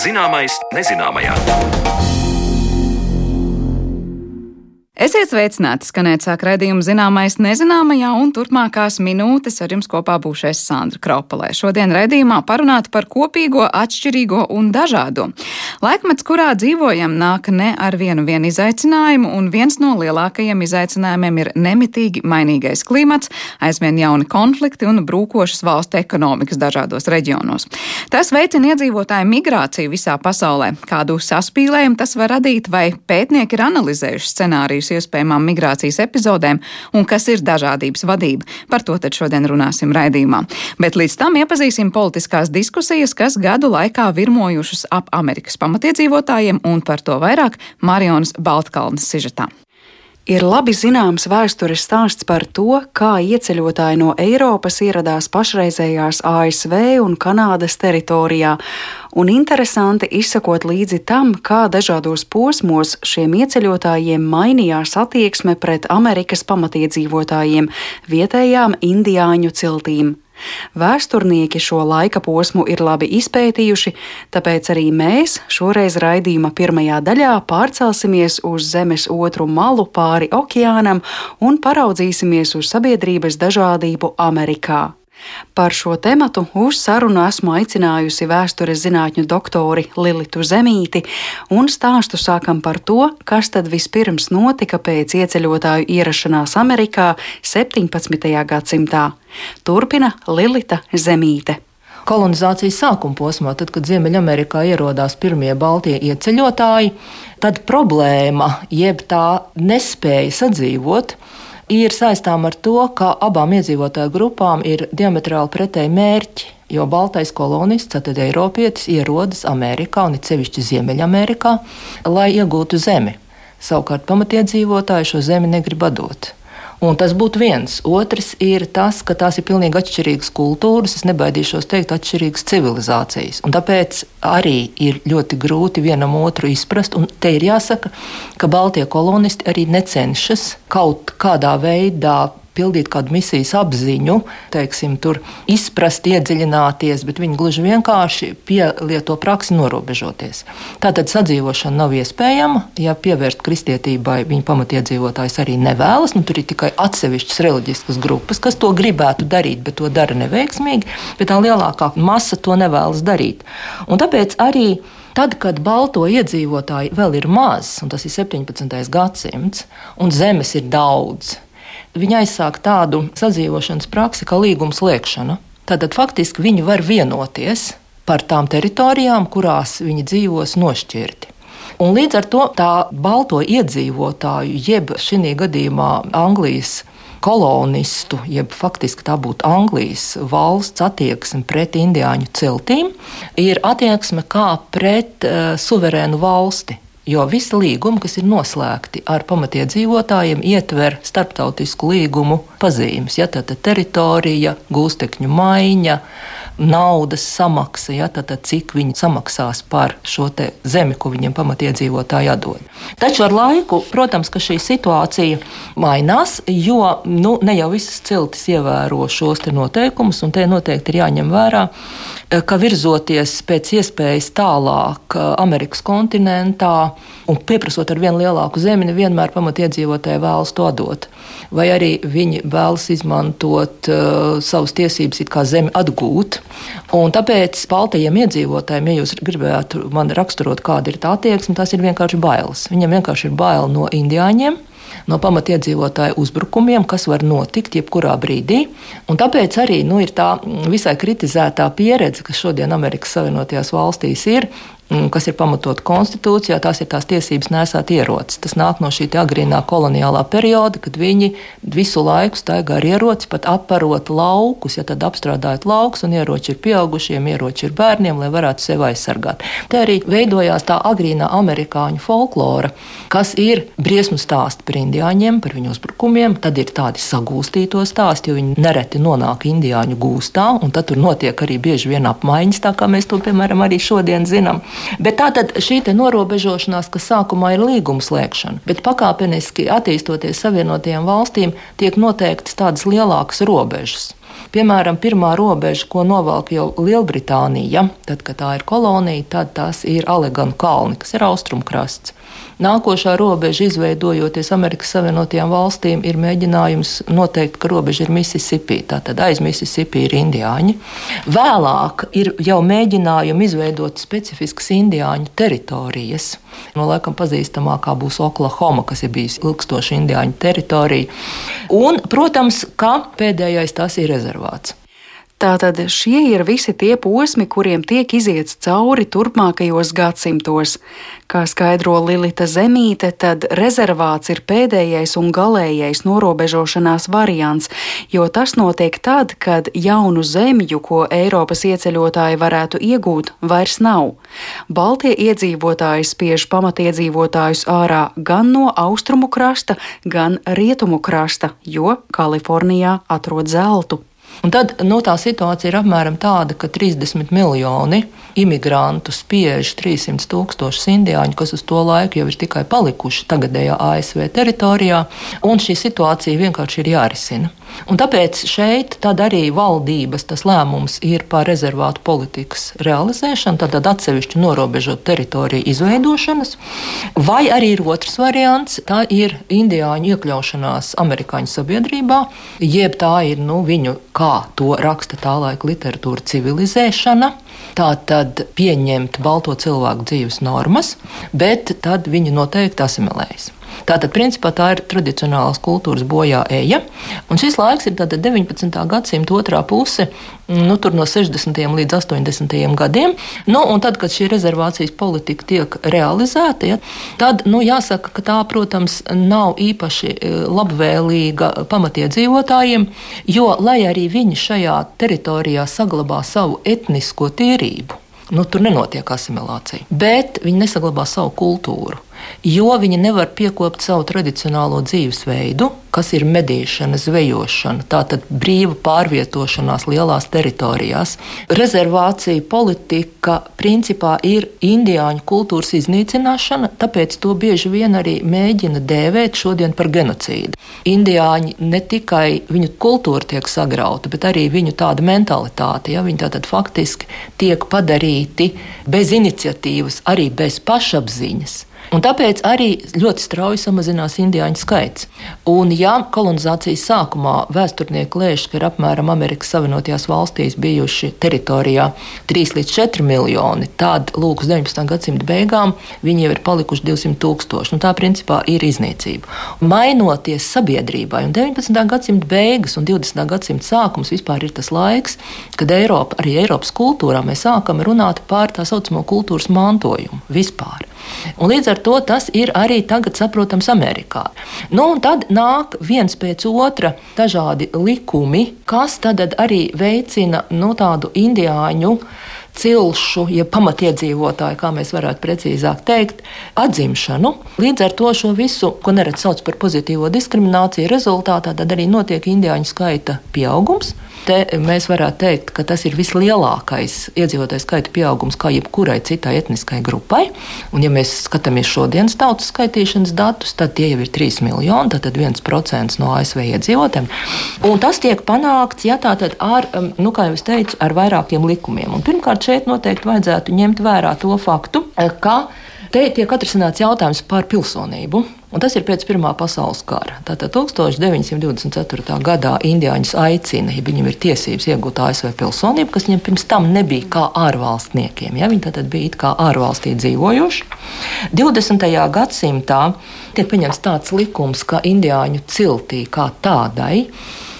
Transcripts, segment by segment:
Zināmais nezināmajā. Esiet sveicināti, skanēt sāk raidījumu zināmais nezināmajā, un turpmākās minūtes ar jums kopā būšu es Sandra Kropalē. Šodien raidījumā parunāt par kopīgo, atšķirīgo un dažādo. Laikmets, kurā dzīvojam, nāk ne ar vienu vien izaicinājumu, un viens no lielākajiem izaicinājumiem ir nemitīgi mainīgais klimats, aizvien jauni konflikti un brūkošas valstu ekonomikas dažādos reģionos. Tas veicina iedzīvotāju migrāciju visā pasaulē. Kādu saspīlējumu tas var radīt, vai pētnieki ir analizējuši scenārijus iespējamām migrācijas epizodēm un kas ir dažādības vadība. Par to tad šodien runāsim raidījumā. Bet līdz tam iepazīsim politiskās diskusijas, kas gadu laikā virmojušas ap Amerikas pamatiedzīvotājiem un par to vairāk Marionas Baltkalnas sižetā. Ir labi zināms vēstures stāsts par to, kā ieceļotāji no Eiropas ieradās pašreizējās ASV un Kanādas teritorijā, un interesanti izsakot līdzi tam, kā dažādos posmos šiem ieceļotājiem mainījās attieksme pret Amerikas pamatiedzīvotājiem, vietējām indiāņu ciltīm. Vēsturnieki šo laika posmu ir labi izpētījuši, tāpēc arī mēs šoreiz raidījuma pirmajā daļā pārcelsimies uz Zemes otru malu pāri okeānam un paraudzīsimies uz sabiedrības dažādību Amerikā. Par šo tematu uz sarunu esmu aicinājusi vēstures zinātņu doktori Lilitu Zemīti, un stāstu sākam par to, kas tad vispirms notika pēc ieceļotāju ierašanās Amerikā 17. gadsimtā. Turpina Lilita Zemīte kolonizācijas sākuma posmā, tad, kad Ziemeļamerikā ierodās pirmie baltie ieceļotāji, tad problēma, jeb tā nespēja sadzīvot, ir saistām ar to, ka abām iedzīvotāju grupām ir diametrāli pretēji mērķi. Jo baltais kolonists, tad Eiropietis, ierodas Amerikā un it sevišķi Ziemeļamerikā, lai iegūtu zemi. Savukārt pamatiedzīvotāji šo zemi negrib dot. Un tas būtu viens. Otrs ir tas, ka tās ir pilnīgi atšķirīgas kultūras, es nebaidīšos teikt, atšķirīgas civilizācijas. Un tāpēc arī ir ļoti grūti vienam otru izprast. Un te ir jāsaka, ka Baltie kolonisti arī necenšas kaut kādā veidā pildīt kādu misijas apziņu, teiksim, tur izprast, iedziļināties, bet viņi gluži vienkārši pielieto praksi norobežoties. Tātad sadzīvošana nav iespējama, ja pievērst kristietībai viņa pamatiedzīvotājs arī nevēlas. Nu, tur ir tikai atsevišķas reliģiskas grupas, kas to gribētu darīt, bet to dara neveiksmīgi, bet tā lielākā masa to nevēlas darīt. Un tāpēc arī Tad, kad balto iedzīvotāji vēl ir maz, un tas ir 17. gadsimts, un zemes ir daudz, Viņi aizsāk tādu sadzīvošanas praksi kā līguma slēgšana. Tātad faktiski viņi var vienoties par tām teritorijām, kurās viņi dzīvos nošķirti. Un līdz ar to tā balto iedzīvotāju, jeb šī gadījumā Anglijas kolonistu, jeb faktiski tā būtu Anglijas valsts attieksme pret indiāņu ciltīm, ir attieksme kā pret uh, suverēnu valsti. Jo visi līgumi, kas ir noslēgti ar pamatiedzīvotājiem, ietver starptautisku līgumu pazīmes. Ja, tad teritorija, gūstekņu maiņa, naudas samaksa, ja, tad, tad cik viņi samaksās par šo zemi, ko viņiem pamatiedzīvotāji atdod. Taču ar laiku, protams, šī situācija mainās, jo nu, ne jau visas ciltis ievēro šos noteikumus, un te noteikti ir jāņem vērā ka virzoties pēc iespējas tālāk eh, Amerikas kontinentā un pieprasot ar vien lielāku zemi, nevienmēr pamatiedzīvotāji vēlas to dot. Vai arī viņi vēlas izmantot uh, savas tiesības, it kā zemi atgūt. Un tāpēc baltajiem iedzīvotājiem, ja jūs gribētu man raksturot, kāda ir tā attieksme, tas ir vienkārši bailes. Viņiem vienkārši ir bail no indiāņiem no pamatiedzīvotāju uzbrukumiem, kas var notikt jebkurā brīdī. Un tāpēc arī nu, ir tā visai kritizētā pieredze, kas šodien Amerikas Savienotajās valstīs ir, Mm, kas ir pamatot konstitūcijā, tās ir tās tiesības nesāt ierocis. Tas nāk no šī agrīnā koloniālā perioda, kad viņi visu laiku staigā ar ieroci, pat aparot laukus, ja tad apstrādājot laukus, un ieroči ir pieaugušiem, ieroči ir bērniem, lai varētu sevi aizsargāt. Te arī veidojās tā agrīnā amerikāņu folklora, kas ir briesmu stāsti par indiāņiem, par viņu uzbrukumiem, tad ir tādi sagūstīto stāsti, jo viņi nereti nonāk indiāņu gūstā, un tad tur notiek arī bieži vien apmaiņas, tā kā mēs to, piemēram, arī šodien zinām. Bet tā tad šī norobežošanās, kas sākumā ir līguma slēgšana, bet pakāpeniski attīstoties Savienotajām valstīm, tiek noteiktas tādas lielākas robežas. Piemēram, pirmā robeža, ko novelk jau Lielbritānija, tad, kad tā ir kolonija, tad tas ir Aleganu kalni, kas ir austrumkrasts. Nākošā robeža, izveidojoties Amerikas Savienotajām valstīm, ir mēģinājums noteikt, ka robeža ir Mississippi. Tātad aiz Mississippi ir indiāņi. Vēlāk ir jau mēģinājumi izveidot specifiskas indiāņu teritorijas. No laikam pazīstamākā būs Oklahoma, kas ir bijusi ilgstoša indiāņu teritorija. Un, protams, ka pēdējais tas ir rezervāts. Tātad šie ir visi tie posmi, kuriem tiek iziets cauri turpmākajos gadsimtos. Kā skaidro Lilita Zemīte, tad rezervāts ir pēdējais un galīgais norobežošanās variants, jo tas notiek tad, kad jaunu zemju, ko Eiropas ieceļotāji varētu iegūt, vairs nav. Baltie iedzīvotāji spiež pamatiedzīvotājus ārā gan no austrumu krasta, gan rietumu krasta, jo Kalifornijā atrod zeltu. Un tad nu, tā situācija ir apmēram tāda, ka 30 miljoni imigrantu spiež 300 tūkstošus indiāņu, kas uz to laiku jau ir tikai palikuši tagadējā ASV teritorijā, un šī situācija vienkārši ir jārisina. Un tāpēc šeit arī valdības lēmums ir par rezervātu politikas realizēšanu, tad atsevišķu norobežotu teritoriju izveidošanas, vai arī ir otrs variants, tā ir indiāņu iekļaušanās amerikāņu sabiedrībā, jeb tā ir nu, viņu, kā to raksta tā laika literatūra, civilizēšana. Tā tad pieņemt balto cilvēku dzīves normas, bet tad viņi noteikti asimilējas. Tātad, principā, tā ir tradicionālās kultūras bojā eja. Un šis laiks ir 19. gadsimta otrā puse, nu, no 60. līdz 80. gadiem. Nu, tad, kad šī rezervācijas politika tiek realizēta, ja, tad nu, jāsaka, ka tā, protams, nav īpaši e, labvēlīga pamatiedzīvotājiem, jo, lai arī viņi šajā teritorijā saglabā savu etnisko tīrību, nu, tur nenotiek asimilācija, bet viņi nesaglabā savu kultūru jo viņi nevar piekopt savu tradicionālo dzīvesveidu, kas ir medīšana, zvejošana, tātad brīva pārvietošanās lielās teritorijās. Rezervācija politika principā ir indiāņu kultūras iznīcināšana, tāpēc to bieži vien arī mēģina dēvēt šodien par genocīdu. Indiāņi ne tikai viņu kultūra tiek sagrauta, bet arī viņu tāda mentalitāte, ja viņi tātad faktiski tiek padarīti bez iniciatīvas, arī bez pašapziņas. Un tāpēc arī ļoti strauji samazinās indiāņu skaits. Un, ja kolonizācijas sākumā vēsturnieki lēš, ka ir apmēram Amerikas Savienotajās valstīs bijuši teritorijā 3 līdz 4 miljoni, tad lūk, uz 19. gadsimta beigām viņi jau ir palikuši 200 tūkstoši. Nu, tā principā ir iznīcība. Mainoties sabiedrībai, un 19. gadsimta beigas un 20. gadsimta sākums vispār ir tas laiks, kad Eiropa, arī Eiropas kultūrā mēs sākam runāt par tā saucamo kultūras mantojumu vispār. Un līdz ar to tas ir arī tagad saprotams Amerikā. Nu, tad nāk viens pēc otra dažādi likumi, kas tad arī veicina nu, tādu indiāņu cilšu, ja pamatiedzīvotāju, kā mēs varētu precīzāk teikt, atzimšanu. Līdz ar to šo visu, ko neredz sauc par pozitīvo diskrimināciju, rezultātā tad arī notiek indiāņu skaita pieaugums. Te mēs varētu teikt, ka tas ir vislielākais iedzīvotāju skaita pieaugums kā jebkurai citai etniskai grupai. Un, ja mēs skatāmies šodienas tautas skaitīšanas datus, tad tie jau ir 3 miljoni, tad 1% no ASV iedzīvotājiem. Un tas tiek panākts, ja tā tad ar, um, nu, kā jau es teicu, ar vairākiem likumiem. Un pirmkārt, šeit noteikti vajadzētu ņemt vērā to faktu, ka Te tiek atrisināts jautājums par pilsonību. Un tas ir pēc Pirmā pasaules kara. Tātad 1924. gadā indiāņus aicina, ja viņiem ir tiesības iegūt ASV pilsonību, kas viņiem pirms tam nebija kā ārvalstniekiem. Ja? Viņi tad bija kā ārvalstī dzīvojuši. 20. gadsimtā tiek pieņemts tāds likums, ka indiāņu ciltī kā tādai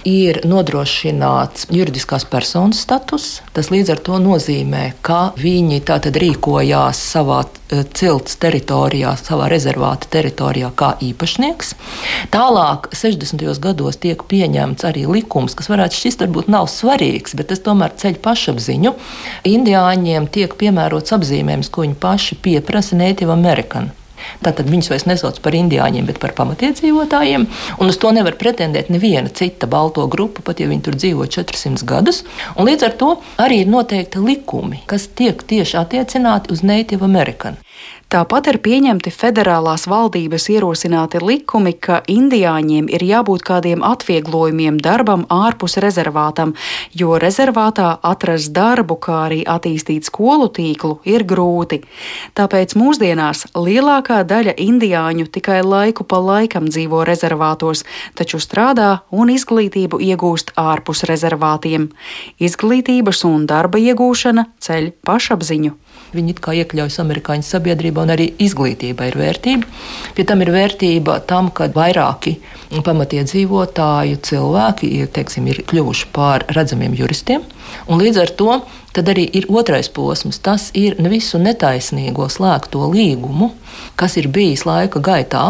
ir nodrošināts juridiskās personas status. Tas līdz ar to nozīmē, ka viņi tātad rīkojās savā e, cilts teritorijā, savā rezervāta teritorijā kā īpašnieks. Tālāk, 60. gados tiek pieņemts arī likums, kas varētu šķist varbūt nav svarīgs, bet tas tomēr ceļ pašapziņu. Indiāņiem tiek piemērots apzīmējums, ko viņi paši pieprasa Native American. Tātad viņus vairs nesauc par indiāņiem, bet par pamatiedzīvotājiem. Un uz to nevar pretendēt neviena cita balto grupa, pat ja viņi tur dzīvo 400 gadus. Un līdz ar to arī ir noteikti likumi, kas tiek tieši attiecināti uz Native American. Tāpat ir pieņemti federālās valdības ierosināti likumi, ka indiāņiem ir jābūt kādiem atvieglojumiem darbam ārpus rezervātam, jo rezervātā atrast darbu, kā arī attīstīt skolu tīklu, ir grūti. Tāpēc mūsdienās lielākā daļa indiāņu tikai laiku pa laikam dzīvo rezervātos, taču strādā un izglītību iegūst ārpus rezervātiem. Izglītības un darba iegūšana ceļ pašapziņu. Viņi kā iekļaujas amerikāņu sabiedrībā, un arī izglītība ir vērtība. Pie tam ir vērtība tam, ka vairāki pamatiedzīvotāju cilvēki ir, teiksim, ir kļuvuši par redzamiem juristiem. Līdz ar to arī ir otrais posms. Tas ir visu netaisnīgo slēgto līgumu, kas ir bijis laika gaitā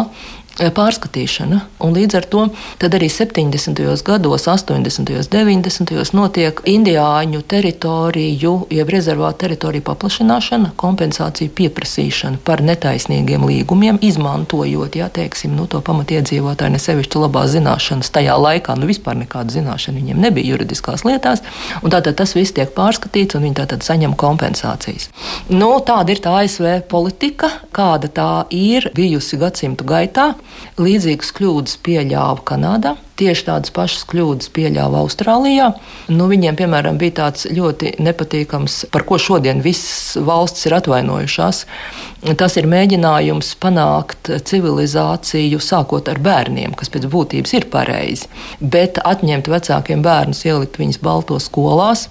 pārskatīšana. Un līdz ar to arī 70. gados, 80. un 90. gados notiek indiāņu teritoriju, jeb rezervātu teritoriju paplašināšana, kompensāciju pieprasīšana par netaisnīgiem līgumiem, izmantojot jā, teiksim, nu, to pamatiedzīvotāju nesevišķi labās zināšanas. Tajā laikā nu, vispār nekāda zināšana viņiem nebija juridiskās lietās. Tātad tas viss tiek pārskatīts un viņi tātad saņem kompensācijas. Nu, tāda ir tā ASV politika, kāda tā ir bijusi gadsimtu gaitā. Līdzīgas kļūdas pieļāva Kanādā. Tieši tādas pašas kļūdas pieļāva Austrālijā. Nu, viņiem, piemēram, bija tāds ļoti nepatīkams, par ko šodien visas valsts ir atvainojušās. Tas ir mēģinājums panākt civilizāciju sākot ar bērniem, kas pēc būtības ir pareizi, bet atņemt vecākiem bērnus, ielikt viņus baltos skolās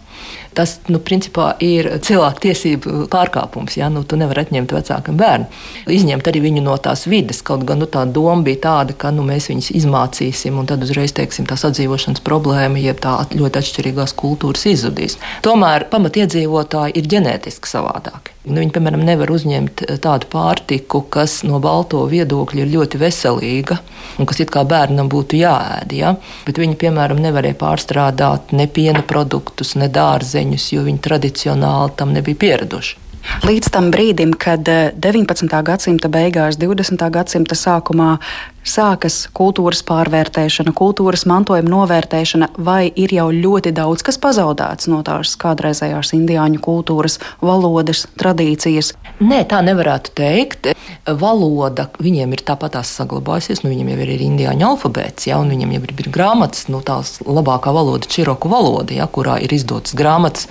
Tas, nu, principā, ir cilvēku tiesību pārkāpums. Ja? Nu, tu nevari atņemt vecākam bērnu, izņemt arī viņu no tās vides. Kaut gan nu, tā doma bija tāda, ka nu, mēs viņus izmācīsim, un tad uzreiz teiksim, tā sadzīvošanas problēma, jeb tā ļoti atšķirīgās kultūras izzudīs. Tomēr pamatiedzīvotāji ir ģenētiski savādāki. Nu, viņi, piemēram, nevar uzņemt tādu pārtiku, kas no balto viedokļa ir ļoti veselīga un kas it kā bērnam būtu jāēd. Ja? Bet viņi, piemēram, nevarēja pārstrādāt ne piena produktus, ne dārzeņus, jo viņi tradicionāli tam nebija pieraduši. Līdz tam brīdim, kad 19. Eh, gadsimta beigās, 20. gadsimta sākumā sākas kultūras pārvērtēšana, kultūras mantojuma novērtēšana, vai ir jau ļoti daudz kas pazaudēts no tās kādreizējās indiāņu kultūras, valodas, tradīcijas? Nē, tā nevarētu teikt. Valoda viņiem ir tāpat saglabājusies, nu, viņiem jau ir indiāņu alfabēts, ja, un viņiem jau ir grāmatas, nu, tās labākā valoda, čiroku valoda, ja, kurā ir izdotas grāmatas.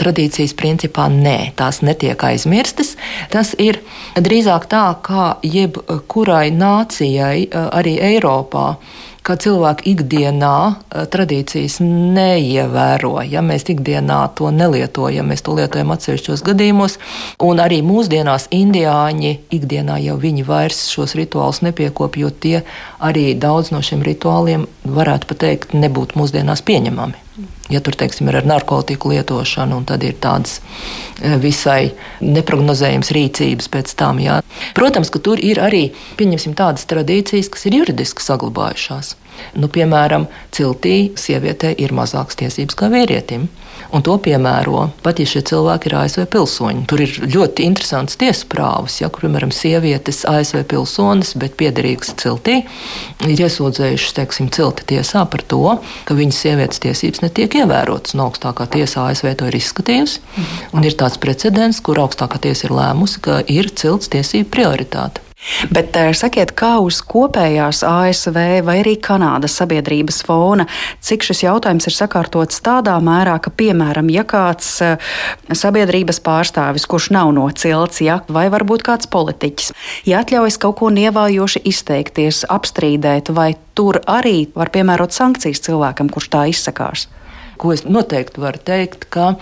Tradīcijas principā nē, tās netiek aizmirstas. Tas ir drīzāk tā, kā jebkurai nācijai Eh, arī Eiropā ka cilvēki ikdienā eh, tradīcijas neievēro. Ja mēs ikdienā to nelietojam, mēs to lietojam atsevišķos gadījumos, un arī mūsdienās indiāņi ikdienā jau viņi vairs šos rituālus nepiekopja, jo tie arī daudz no šiem rituāliem varētu pateikt nebūtu mūsdienās pieņemami. Ja tur teiksim, ir ar narkotiku lietošanu, tad ir tādas e, visai neparedzējamas rīcības pēc tam. Jā. Protams, ka tur ir arī tādas tradīcijas, kas ir juridiski saglabājušās. Nu, piemēram, ciltī sievietei ir mazākas tiesības kā vīrietim. Un to piemēro pat, ja šie cilvēki ir ASV pilsoņi. Tur ir ļoti interesants tiesas prāvas, ja, kur, piemēram, sievietes ASV pilsonis, bet piederīgas ciltī, ir iesūdzējušas, teiksim, cilti tiesā par to, ka viņas sievietes tiesības netiek ievērotas. Un augstākā tiesā ASV to ir izskatījusi. Un ir tāds precedents, kur augstākā tiesa ir lēmusi, ka ir cilts tiesību prioritāte. Bet eh, sakiet, kā uz kopējās ASV vai arī Kanādas sabiedrības fona, cik šis jautājums ir sakārtots tādā mērā, ka, piemēram, ja kāds eh, sabiedrības pārstāvis, kurš nav no cilts, ja, vai varbūt kāds politiķis, ja atļaujas kaut ko nievājoši izteikties, apstrīdēt, vai tur arī var piemērot sankcijas cilvēkam, kurš tā izsakās? Ko es noteikti varu teikt, ka,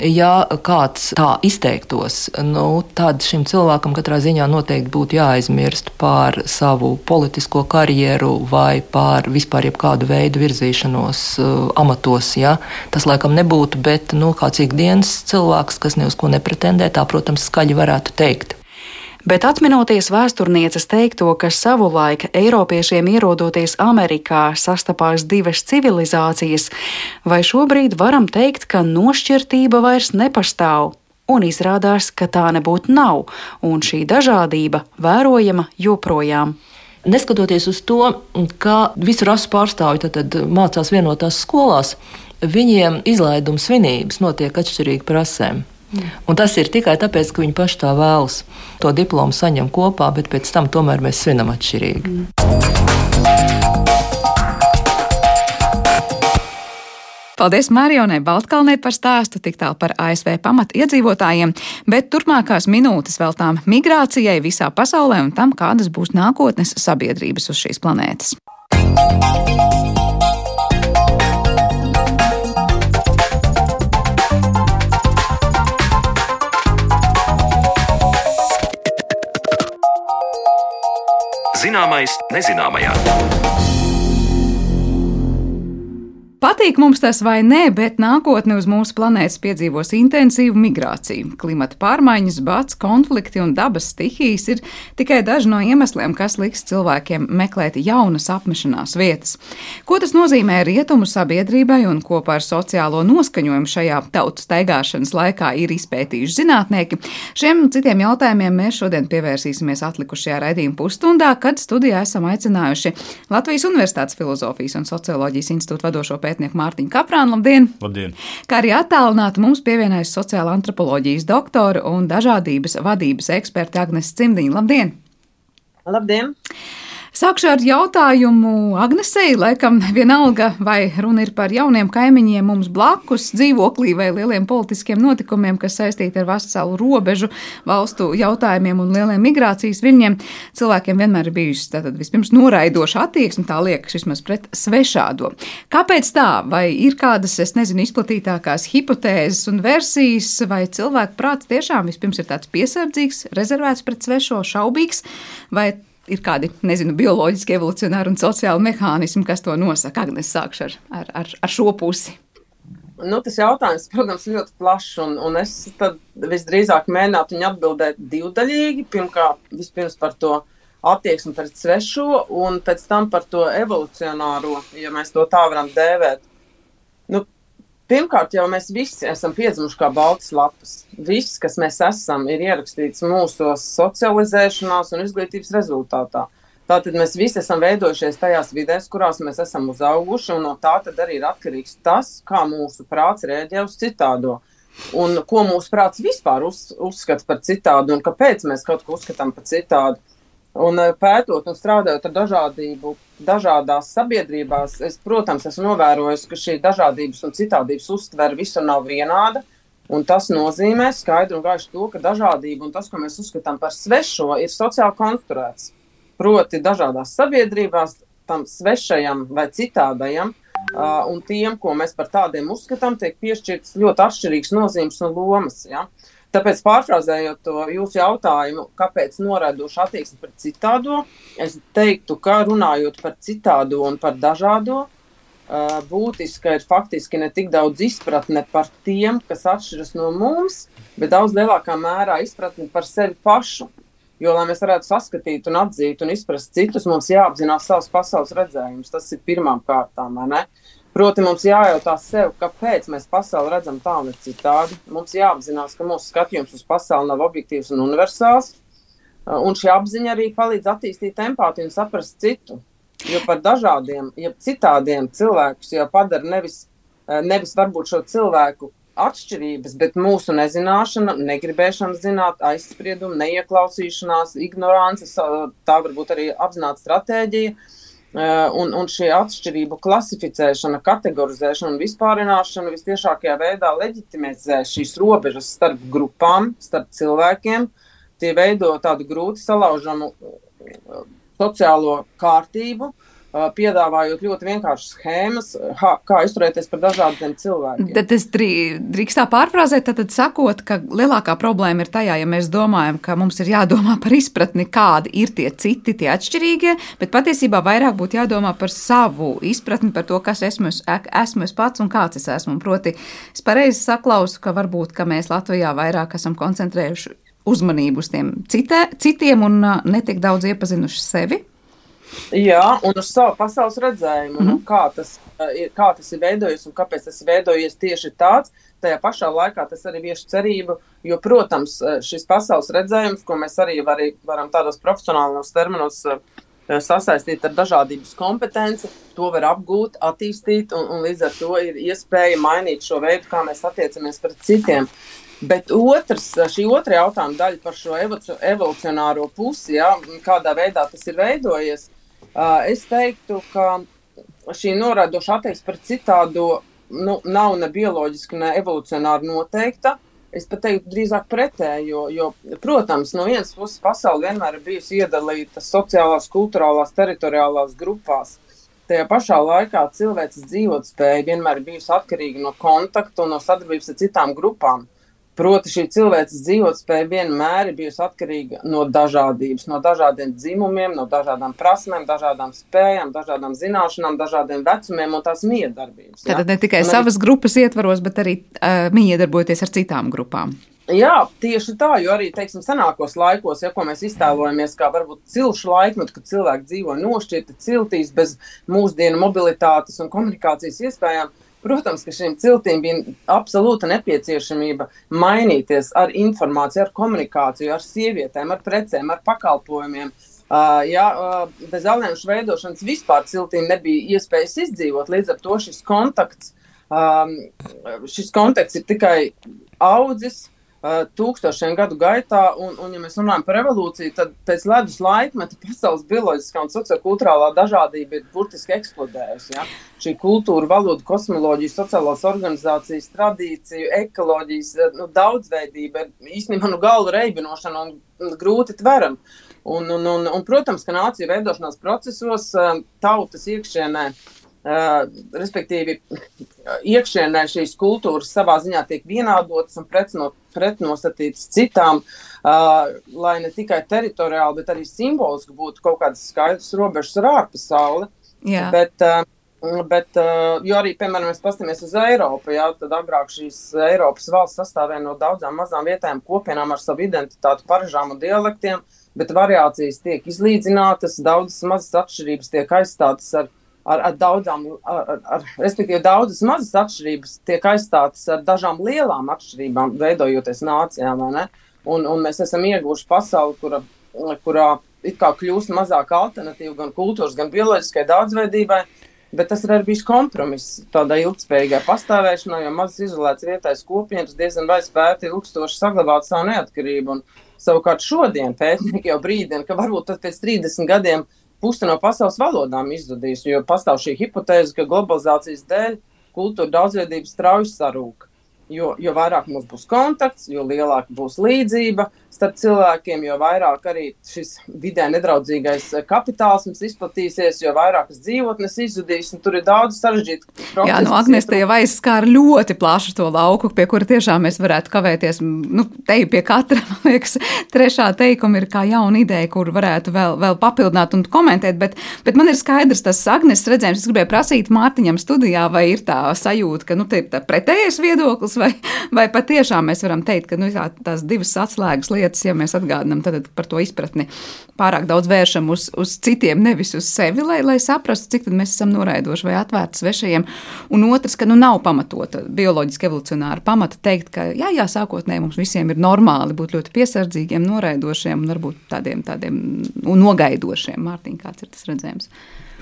ja kāds tā izteiktos, nu, tad šim cilvēkam katrā ziņā noteikti būtu jāaizmirst par savu politisko karjeru vai par vispār jebkādu veidu virzīšanos uh, amatos. Ja? Tas laikam nebūtu, bet nu, kāds ikdienas cilvēks, kas ne uz ko nepretendē, tā, protams, skaļi varētu teikt. Bet atminoties vēsturnieces teikto, ka savulaik Eiropiešiem ierodoties Amerikā sastapās divas civilizācijas, vai šobrīd varam teikt, ka nošķirtība vairs nepastāv? Un izrādās, ka tā nebūtu nav, un šī dažādība vērojama joprojām. Neskatoties uz to, ka visu rasu pārstāvji mācās vienotās skolās, viņiem izlaiduma svinības notiek atšķirīgi prasēm. Un tas ir tikai tāpēc, ka viņi paši tā vēlas. To diplomu saņem kopā, bet pēc tam tomēr mēs svinam atšķirīgi. Paldies Marionai Baltkalnei par stāstu tik tālu par ASV pamatu iedzīvotājiem, bet turpmākās minūtes veltām migrācijai visā pasaulē un tam, kādas būs nākotnes sabiedrības uz šīs planētas. Zināmais nezināmajā. Patīk mums tas vai nē, bet nākotne uz mūsu planētas piedzīvos intensīvu migrāciju. Klimata pārmaiņas, bats, konflikti un dabas stihijas ir tikai daži no iemesliem, kas liks cilvēkiem meklēt jaunas apmešanās vietas. Ko tas nozīmē rietumu sabiedrībai un kopā ar sociālo noskaņojumu šajā tautu staigāšanas laikā ir izpētījuši zinātnieki? Šiem citiem jautājumiem mēs šodien pievērsīsimies atlikušajā raidījuma pusstundā, kad studijā esam aicinājuši Latvijas Universitātes filozofijas un socioloģijas institūta vadošo pētījumu pētnieku Mārtiņu Kaprānu. Labdien! Labdien! Kā arī attālināti mums pievienojas sociāla antropoloģijas doktora un dažādības vadības eksperta Agnes Cimdiņa. Labdien! Labdien! Sākšu ar jautājumu Agnesei. Laikam vienalga, vai runa ir par jauniem kaimiņiem mums blakus dzīvoklī vai lieliem politiskiem notikumiem, kas saistīti ar veselu robežu valstu jautājumiem un lieliem migrācijas viļņiem. Cilvēkiem vienmēr ir bijusi tātad vispirms noraidoša attieksme, tā liekas, vismaz pret svešādo. Kāpēc tā? Vai ir kādas, es nezinu, izplatītākās hipotēzes un versijas, vai cilvēku prāts tiešām vispirms ir tāds piesardzīgs, rezervēts pret svešo, šaubīgs, ir kādi, nezinu, bioloģiski, evolucionāri un sociāli mehānismi, kas to nosaka. Agnes, sākšu ar, ar, ar, ar šo pusi. Nu, tas jautājums, protams, ir ļoti plašs, un, un es visdrīzāk mēģinātu viņu atbildēt divdaļīgi. Pirmkārt, vispirms par to attieksmi pret svešo, un pēc tam par to evolucionāro, ja mēs to tā varam dēvēt. Pirmkārt, jau mēs visi esam piedzimuši kā baltas lapas. Viss, kas mēs esam, ir ierakstīts mūsu socializēšanās un izglītības rezultātā. Tātad mēs visi esam veidojušies tajās vidēs, kurās mēs esam uzauguši, un no tā arī ir atkarīgs tas, kā mūsu prāts rēģē uz citādo. Un ko mūsu prāts vispār uz, uzskata par citādu, un kāpēc mēs kaut ko uzskatām par citādu. Un eh, pētot un strādājot ar dažādību, dažādās sabiedrībās, es, protams, esmu novērojis, ka šī dažādības un citādības uztvere visur nav vienāda. Un tas nozīmē skaidri un gaiši to, ka dažādība un tas, ko mēs uzskatām par svešo, ir sociāli konstruēts. Proti, dažādās sabiedrībās tam svešajam vai citādajam uh, un tiem, ko mēs par tādiem uzskatām, tiek piešķirts ļoti atšķirīgs nozīmes un lomas. Ja? Uh, Tāpēc, pārfrāzējot to jūsu jautājumu, kāpēc noraidoša attieksme pret citādo, es teiktu, ka runājot par citādo un par dažādo, būtiska ir faktiski ne tik daudz izpratne par tiem, kas atšķiras no mums, bet daudz lielākā mērā izpratne par sevi pašu. Jo, lai mēs varētu saskatīt, un atzīt un izprast citus, mums jāapzinās savs pasaules redzējums. Tas ir pirmām kārtām? Proti, mums jājautā sev, kāpēc mēs pasauli redzam tā un citādi. Mums jāapzinās, ka mūsu skatījums uz pasauli nav objektīvs un universāls. Uh, un šī apziņa arī palīdz attīstīt empātiju un saprast citu. Jo par dažādiem, ja citādiem cilvēkus jau padara nevis, uh, nevis varbūt šo cilvēku atšķirības, bet mūsu nezināšana, negribēšana zināt, aizspriedumi, neieklausīšanās, ignorance, tā varbūt arī apzināta stratēģija Eh, un, un šī atšķirību klasificēšana, kategorizēšana un vispārināšana visciešākajā veidā leģitimizē šīs robežas starp grupām, starp cilvēkiem. Tie veido tādu grūti salaužamu eh, sociālo kārtību, piedāvājot ļoti vienkāršas schēmas, kā izturēties par dažādiem cilvēkiem. Tad es drīkst tā pārfrāzēt, tad, tad sakot, ka lielākā problēma ir tajā, ja mēs domājam, ka mums ir jādomā par izpratni, kādi ir tie citi, tie atšķirīgie, bet patiesībā vairāk būtu jādomā par savu izpratni, par to, kas esmu, esmu es pats un kāds es esmu. Proti, es pareizi saklausu, ka varbūt, ka mēs Latvijā vairāk esam koncentrējuši uzmanību uz tiem citē, citiem un netik daudz iepazinuši sevi. Jā, un uz savu pasaules redzējumu, mm -hmm. kā, tas, kā tas ir veidojies un kāpēc tas ir veidojies tieši tāds. Tajā pašā laikā tas arī vieš cerību, jo, protams, šis pasaules redzējums, ko mēs arī var, varam tādos profesionālos terminos sasaistīt ar dažādības kompetenci, to var apgūt, attīstīt, un, un līdz ar to ir iespēja mainīt šo veidu, kā mēs attiecamies pret citiem. Bet otrs, šī otra jautājuma daļa par šo evolucionāro pusi, ja, kādā veidā tas ir veidojies, es teiktu, ka šī noraidoša attieksme pret citādo nu, nav ne bioloģiski, ne evolucionāri noteikta. Es pat teiktu, drīzāk pretēji, jo, jo, protams, no vienas puses pasaule vienmēr ir bijusi iedalīta sociālās, kultūrālās, teritoriālās grupās. Tajā pašā laikā cilvēks dzīvotspēja vienmēr bijusi atkarīga no kontakta un no sadarbības ar citām grupām. Proti, šī cilvēces dzīvotspēja vienmēr ir bijusi atkarīga no dažādības, no dažādiem dzimumiem, no dažādām prasmēm, dažādām spējām, dažādām zināšanām, dažādiem vecumiem un tās miedarbības. Ja? Tad ne tikai un savas arī... grupas ietvaros, bet arī uh, miedarbojoties ar citām grupām. Jā, tieši tā, jo arī teiksim, senākos laikos, ja mēs iztēlojamies, kā varbūt cilšu laikmetu, kad cilvēki dzīvo nošķirti ciltīs bez mūsdienu mobilitātes un komunikācijas iespējām, Protams, ka šīm ciltīm bija absolūta nepieciešamība mainīties ar informāciju, ar komunikāciju, ar sievietēm, ar precēm, ar pakalpojumiem. Uh, ja, uh, bez alianšu veidošanas vispār ciltīm nebija iespējas izdzīvot. Līdz ar to šis kontakts, um, šis kontakts ir tikai audzis, tūkstošiem gadu gaitā, un, un ja mēs runājam par evolūciju, tad pēc ledus laikmeta pasaules bioloģiskā un sociokulturālā dažādība ir burtiski eksplodējusi. Ja? Šī kultūra, valoda, kosmoloģija, sociālās organizācijas, tradīciju, ekoloģijas nu, daudzveidība ir īstenībā nu, galva reibinošana un grūti tverama. Un, un, un, un, protams, ka nāciju veidošanās procesos tautas iekšienē uh, Uh, respektīvi, iekšienē šīs kultūras savā ziņā tiek vienādotas un pretno, pretnostatītas citām, uh, lai ne tikai teritoriāli, bet arī simboliski būtu kaut kādas skaidras robežas ar ārpasauli. Jā. Bet, uh, bet, uh, jo arī, piemēram, mēs paskatāmies uz Eiropu, jā, tad agrāk šīs Eiropas valsts sastāvēja no daudzām mazām vietējām kopienām ar savu identitāti, paražām un dialektiem, bet variācijas tiek izlīdzinātas, daudzas mazas atšķirības tiek aizstātas ar ar, ar daudzām, ar, ar, respektīvi, daudzas mazas atšķirības tiek aizstātas ar dažām lielām atšķirībām, veidojoties nācijām. Un, un mēs esam ieguvuši pasauli, kura, kurā it kā kļūst mazāk alternatīva gan kultūras, gan bioloģiskai daudzveidībai. Bet tas ir arī bijis kompromiss tādai ilgspējīgai pastāvēšanai, jo mazs izolēts vietējais kopienas diezgan vai spēti ilgstoši saglabāt savu neatkarību. Un, savukārt šodien pētnieki jau brīdina, ka varbūt pēc 30 gadiem uh, puse no pasaules valodām izzudīs, jo pastāv šī hipotēze, ka globalizācijas dēļ kultūra daudzveidība strauji sarūk. Jo, jo vairāk mums būs kontakts, jo lielāka būs līdzība starp cilvēkiem, jo vairāk arī šis vidē nedraudzīgais kapitāls mums izplatīsies, jo vairākas dzīvotnes izzudīs. Tur ir daudz sarežģītu procesu. Jā, no nu, Agnēs te jau aizskāra ļoti plašu to lauku, pie kura tiešām mēs varētu kavēties. Nu, te pie katra, man liekas, trešā teikuma ir kā jauna ideja, kur varētu vēl, vēl papildināt un komentēt, bet, bet man ir skaidrs tas Agnēs redzējums. Es gribēju prasīt Mārtiņam studijā, vai ir tā sajūta, ka nu, te ir pretējais viedoklis vai, vai patiešām mēs varam teikt, ka nu, tā, tās divas atslēgas lietas, ja mēs atgādinām par to izpratni, pārāk daudz vēršam uz, uz citiem, nevis uz sevi, lai, lai saprastu, cik mēs esam noraidoši vai atvērti svešajiem. Un otrs, ka nu, nav pamatota bioloģiski evolucionāra pamata teikt, ka jā, jā, sākotnēji mums visiem ir normāli būt ļoti piesardzīgiem, noraidošiem un varbūt tādiem, tādiem nogaidošiem. Mārtiņ, kāds ir tas redzējums?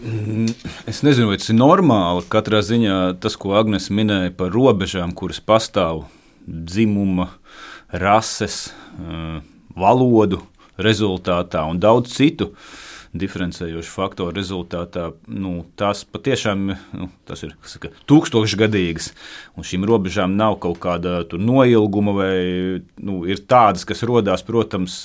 Mm, es nezinu, vai tas ir normāli. Katrā ziņā tas, ko Agnēs minēja par robežām, kuras pastāv dzimuma, rases, eh, valodu rezultātā un daudz citu. Uh, diferencējošu faktoru rezultātā nu, tās patiešām nu, tas ir saka, tūkstošgadīgas. Un šīm robežām nav kaut kāda noilguma, vai nu, ir tādas, kas radās, protams,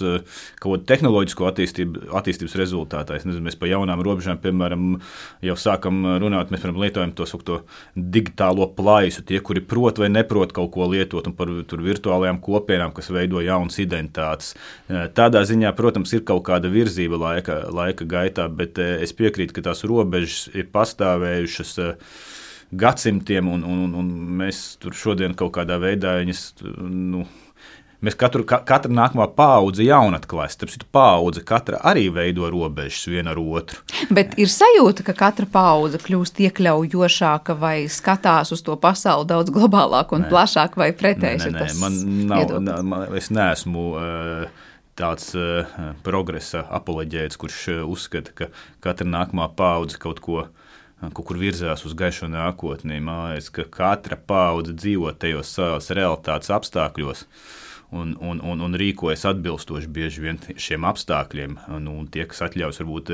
kaut kāda tehnoloģisko attīstību, attīstības rezultātā. Nezinu, mēs par jaunām robežām, piemēram, jau sākam runāt, mēs piemēram, lietojam to, to digitālo plaisu, tie, kuri prot vai neprot kaut ko lietot, un par virtuālajām kopienām, kas veido jaunas identitātes. Tādā ziņā, protams, ir kaut kāda virzība laika, laika laika gaitā, bet eh, es piekrītu, ka tās robežas ir pastāvējušas eh, gadsimtiem, un, un, un mēs tur šodien kaut kādā veidā viņas. Nu, Mēs katru, ka, katra nākamā paudze jaunatklājas. Tāpēc paudze katra arī veido robežas viena ar otru. Bet ir sajūta, ka katra paudze kļūst iekļaujošāka vai skatās uz to pasauli daudz globālāk un nē. plašāk vai pretēji. Nē, nē, nē. Man nav, nav, es neesmu. Uh, tāds uh, progresa apoloģēts, kurš uh, uzskata, ka katra nākamā paudze kaut ko kaut kur virzās uz gaišo nākotni. Liekas, ka katra paudze dzīvo tajos savos realitātes apstākļos. Un, un, un, un rīkojas atbilstoši bieži vien šiem apstākļiem. Nu, tie, kas atļaus varbūt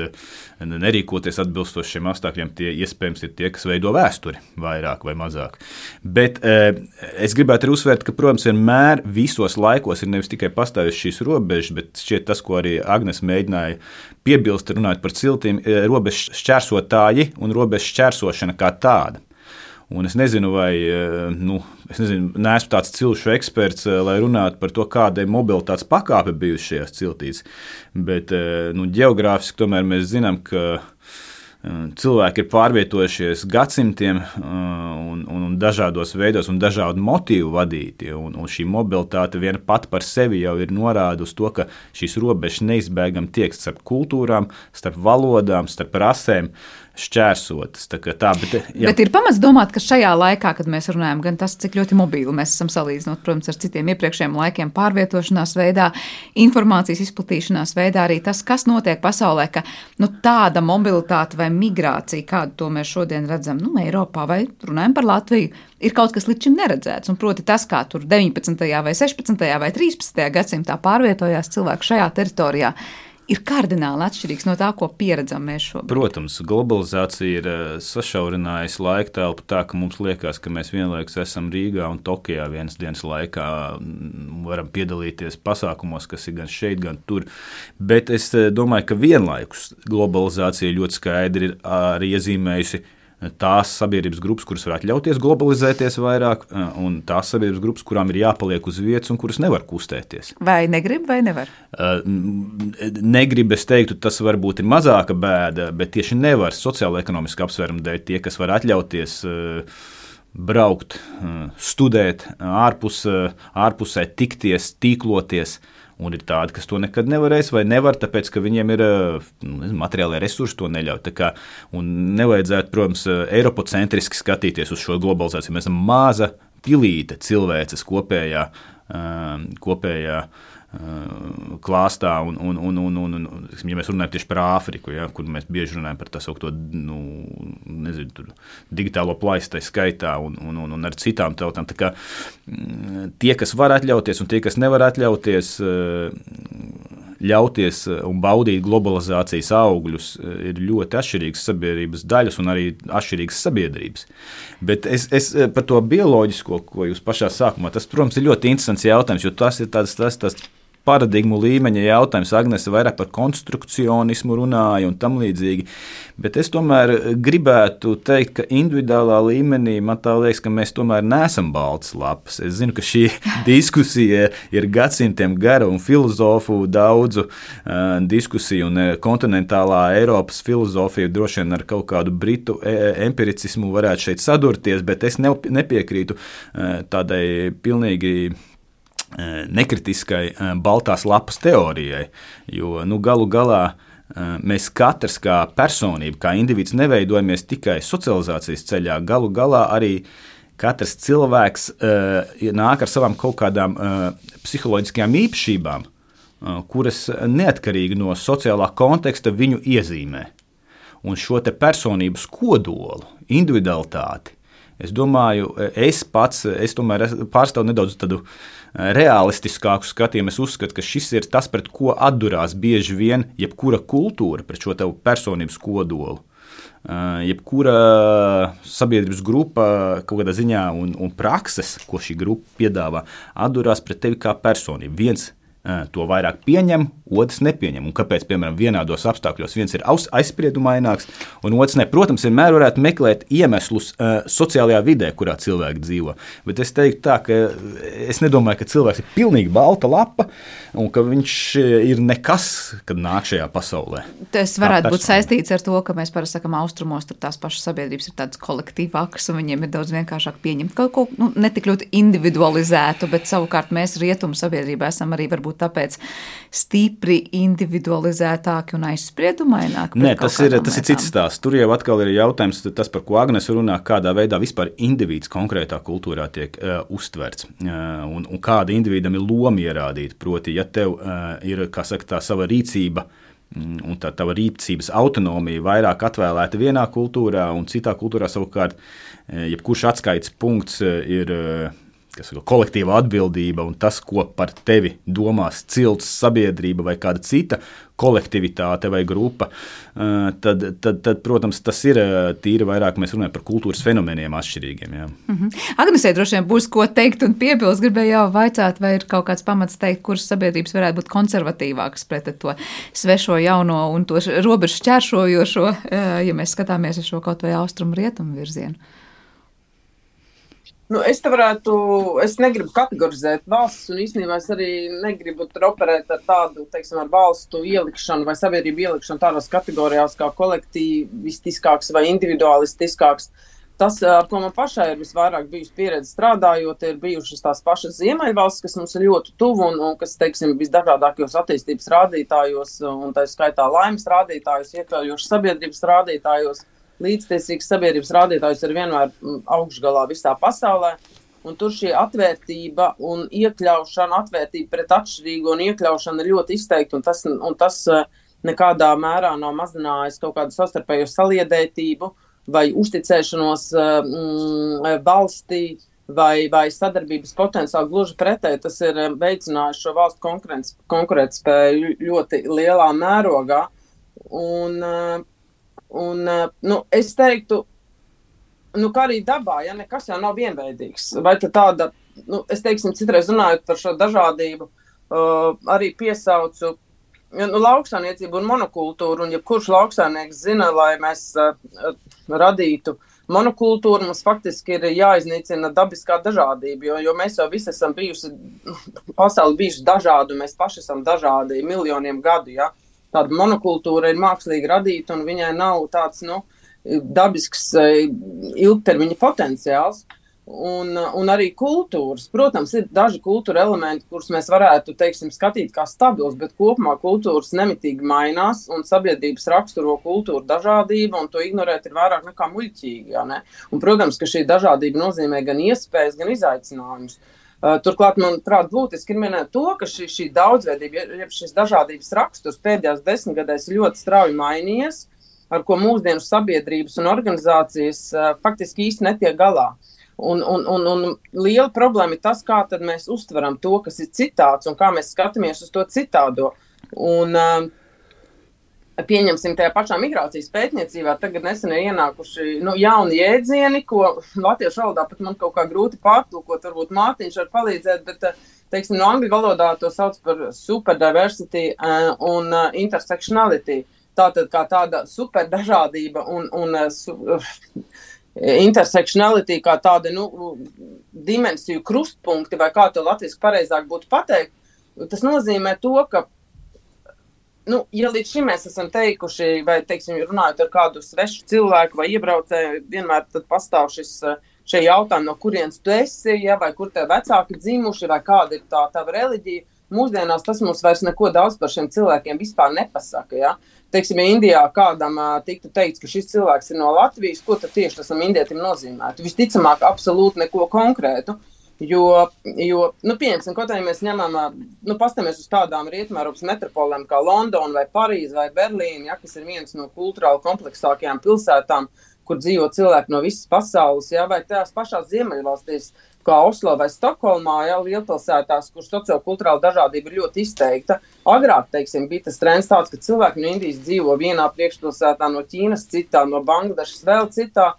nerīkoties atbilstoši šiem apstākļiem, tie iespējams ir tie, kas veido vēsturi vairāk vai mazāk. Bet es gribētu arī uzsvērt, ka, protams, vienmēr visos laikos ir nevis tikai pastāvējušas šīs robežas, bet šķiet tas, ko arī Agnēs mēģināja piebilst, runājot par ciltīm, robežu šķērsotāji un robežu šķērsošana kā tāda. Un es nezinu, vai eh, nu, es nezinu, neesmu tāds cilšu eksperts, eh, lai runātu par to, kāda ir mobilitātes pakāpe bijusi šajās ciltīs. Bet eh, nu, geogrāfiski tomēr mēs zinām, ka cilvēki ir pārvietojušies gadsimtiem un, un, un dažādos veidos un dažādu motīvu vadīti. Un, un šī mobilitāte viena pati par sevi jau ir norāda uz to, ka šīs robežas neizbēgami tiek starp kultūrām, starp valodām, starp rasēm. Uh, šķērsotas. Tā, tā, bet, jā. bet ir pamats domāt, ka šajā laikā, kad mēs runājam, gan tas, cik ļoti mobīli mēs esam salīdzinot, protams, ar citiem iepriekšējiem laikiem, pārvietošanās veidā, informācijas izplatīšanās veidā, arī tas, kas notiek pasaulē, ka nu, tāda mobilitāte vai migrācija, kādu mēs šodien redzam, nu, Eiropā vai runājam par Latviju, ir kaut kas līdz šim neredzēts. Un proti tas, kā tur 19. vai 16. vai 13. gadsimtā pārvietojās cilvēki šajā teritorijā ir kardināli atšķirīgs no tā, ko pieredzam mēs šobrīd. Protams, globalizācija ir eh, sašaurinājusi laika telpu tā, ka mums liekas, ka mēs vienlaikus esam Rīgā un Tokijā vienas dienas laikā, varam piedalīties pasākumos, kas ir gan šeit, gan tur. Bet es eh, domāju, ka vienlaikus globalizācija ļoti skaidri ir arī iezīmējusi tās sabiedrības grupas, kuras var atļauties globalizēties vairāk, un tās sabiedrības grupas, kurām ir jāpaliek uz vietas un kuras nevar kustēties. Vai negrib, vai nevar? Negrib, es teiktu, tas varbūt ir mazāka bēda, bet tieši nevar sociālo-ekonomiski apsvērumu dēļ tie, kas var atļauties braukt, studēt ārpus, ārpusē, tikties, tīkloties. Un ir tādi, kas to nekad nevarēs vai nevar, tāpēc ka viņiem ir nu, materiālai resursi, to neļauj. Kā, nevajadzētu, protams, eiropocentriski skatīties uz šo globalizāciju. Mēs esam maza pilīte cilvēces kopējā. kopējā klāstā, un, un, un, un, un, un ja mēs runājam tieši par Āfriku, ja, kur mēs bieži runājam par tā saucamo nu, nezinu, digitālo plaisu, tā skaitā, un, un, un, un ar citām tautām. Kā, tie, kas var atļauties, un tie, kas nevar atļauties, ļauties un baudīt globalizācijas augļus, ir ļoti atšķirīgas sabiedrības daļas un arī atšķirīgas sabiedrības. Bet es, es par to bioloģisko, ko jūs pašā sākumā, tas, protams, ir ļoti interesants jautājums, jo tas ir tāds, tas, tas paradigmu līmeņa jautājums. Agnese vairāk par konstrukcionismu runāja un tam līdzīgi. Bet es tomēr gribētu teikt, ka individuālā līmenī man tā liekas, ka mēs tomēr neesam balts lapas. Es zinu, ka šī diskusija ir gadsimtiem gara un filozofu daudzu uh, diskusiju, un kontinentālā Eiropas filozofija droši vien ar kaut kādu britu empiricismu varētu šeit sadurties, bet es nepiekrītu tādai pilnīgi nekritiskai eh, baltās lapas teorijai. Jo nu, galu galā eh, mēs katrs kā personība, kā indivīds, neveidojamies tikai socializācijas ceļā. Galu galā arī katrs cilvēks nāk ar savām kaut kādām psiholoģiskajām īpašībām, kuras neatkarīgi no sociālā konteksta viņu iezīmē. Un šo personības kodolu, individualitāti, es domāju, es pats es pārstāvu nedaudz tādu uh, realistiskāku skatījumu, es uzskatu, ka šis ir tas, pret ko atdurās bieži vien jebkura kultūra, pret šo tevu personības kodolu. Jebkura sabiedrības grupa kaut kādā ziņā un, un prakses, ko šī grupa piedāvā, atdurās pret tevi kā personību. Viens to vairāk pieņem, otrs nepieņem. Un kāpēc, piemēram, vienādos apstākļos viens ir aizspriedumaināks, un otrs ne? Protams, vienmēr varētu meklēt iemeslus uh, sociālajā vidē, kurā cilvēki dzīvo. Bet es teiktu tā, ka es nedomāju, ka cilvēks ir pilnīgi balta lapa un ka viņš ir nekas, kad nāk šajā pasaulē. Tas varētu būt saistīts ar to, ka mēs parasti sakām, austrumos tur tās pašas sabiedrības ir tādas kolektīvākas, un viņiem ir daudz vienkāršāk pieņemt kaut ko nu, ne tik ļoti individualizētu, bet savukārt mēs rietumu sabiedrībā esam arī varbūt tāpēc stipri individualizētāki un aizspriedumaināki. Nē, tas ir, tas ir cits stāsts. Tur jau atkal ir jautājums, tas, par ko Agnēs runā, kādā veidā vispār indivīds konkrētā kultūrā tiek uh, uztverts uh, un, un kāda individam ir loma ierādīta. Proti, ja tev uh, ir saka, tā sava rīcība, mm, un tā tava rīcības autonomija vairāk atvēlēta vienā kultūrā, un citā kultūrā savukārt jebkurš atskaites punkts ir ir kolektīva atbildība un tas, ko par tevi domās cilts sabiedrība vai kāda cita kolektivitāte vai grupa, tad, tad, tad protams, tas ir tīri vairāk mēs runājam par kultūras fenomeniem atšķirīgiem. Jā. Mm -hmm. Agnesē droši vien būs ko teikt un piebilst. Gribēju jau vaicāt, vai ir kaut kāds pamats teikt, kuras sabiedrības varētu būt konservatīvākas pret to svešo, jauno un to robežu šķēršojošo, ja mēs skatāmies uz šo kaut vai austrumu rietumu virzienu. Nu, es te varētu, es negribu kategorizēt valsts, un īstenībā es arī negribu operēt ar tādu, teiksim, ar valstu ielikšanu vai sabiedrību ielikšanu tādās kategorijās kā kolektīvistiskāks vai individualistiskāks. Tas, ar ko man pašai ir visvairāk bijusi pieredze strādājot, ir bijušas tās pašas ziemeļvalstis, kas mums ir ļoti tuvu un, un kas, teiksim, visdažādākajos attīstības rādītājos, un tā skaitā laimes rādītājos, iekļaujošas sabiedrības rādītājos līdztiesīgs sabiedrības rādītājs ir vienmēr mm, augšgalā visā pasaulē. Un tur šī atvērtība un iekļaušana, atvērtība pret atšķirīgo un iekļaušana ir ļoti izteikta. Un tas, un tas eh, nekādā mērā nav mazinājis kaut kādu savstarpējo saliedētību vai uzticēšanos eh, mm, valstī vai, vai sadarbības potenciālu. Gluži pretēji, tas ir eh, veicinājis šo valstu konkurētspēju ļoti lielā mērogā. Un, Un, eh, nu, es teiktu, nu, ka arī dabā ja, nekas jau nav vienveidīgs. Vai tāda, nu, es teiksim, citreiz runājot par šo dažādību, uh, arī piesaucu ja, nu, lauksaimniecību un monokultūru. Un, ja kurš lauksaimnieks zina, lai mēs uh, radītu monokultūru, mums faktiski ir jāiznīcina dabiskā dažādība, jo, jo mēs jau visi esam bijusi, pasauli bijuši dažādi, un mēs paši esam dažādi miljoniem gadu. Ja? Tāda monokultūra ir mākslīgi radīta un viņai nav tāds nu, dabisks eh, ilgtermiņa potenciāls. Un, un arī kultūras. Protams, ir daži kultūra elementi, kurus mēs varētu teiksim, skatīt kā stabilus, bet kopumā kultūras nemitīgi mainās un sabiedrības raksturo kultūra dažādība, un to ignorēt ir vairāk nekā muļķīgi. Ne? Un, protams, ka šī dažādība nozīmē gan iespējas, gan izaicinājumus. Uh, turklāt, manuprāt, būtiski ir minēt to, ka šī, šī daudzveidība, ja šis dažādības raksturs pēdējās desmitgadēs ļoti strauji mainījies, ar ko mūsdienu sabiedrības un organizācijas uh, faktiski īsti netiek galā. Un, un, un, un liela problēma ir tas, kā mēs uztveram to, kas ir citāds un kā mēs skatāmies uz to citādo. Un, uh, pieņemsim tajā pašā migrācijas pētniecībā, tagad nesen ir ienākuši nu, jauni jēdzieni, ko latviešu valodā pat man kaut kā grūti pārtulkot. Varbūt Mārtiņš var palīdzēt, bet eh, teiksim, no angļu valodā to sauc par superdiversity uh, un uh, intersectionality. Tātad kā tāda superdažādība un, un su, intersekcionalitāte, kā tāda nu, dimensiju krustpunkti, vai kā to latviešu pareizāk būtu pateikt, tas nozīmē to, ka nu, ja līdz šim mēs esam teikuši, vai teiksim, runājot ar kādu svešu cilvēku vai iebraucēju, vienmēr pastāv šis šie jautājumi, no kurienes tu esi, ja, vai kur tev vecāki dzimuši, vai kāda ir tā tava reliģija. Mūsdienās tas mums vairs neko daudz par šiem cilvēkiem vispār nepasaka. Ja? Teiksim, ja Indijā kādam uh, tiktu teikts, ka šis cilvēks ir no Latvijas, ko tad tieši tas indietim nozīmētu? Visticamāk, absolūti neko konkrētu. Uh, Jo, jo nu, pieņemsim, kaut arī mēs ņemam, nu, pastāmies uz tādām rietumēropas metropolēm kā Londona vai Parīze vai Berlīna, ja, kas ir viens no kultūrāli kompleksākajām pilsētām, kur dzīvo cilvēki no visas pasaules, ja, vai tās pašās ziemeļvalstīs, kā Oslo vai Stokholmā, jau lielpilsētās, kur sociokulturāla dažādība ir ļoti izteikta. Agrāk, teiksim, bija tas trends tāds, ka cilvēki no Indijas dzīvo vienā priekšpilsētā, no Ķīnas citā, no Bangladešas vēl citā.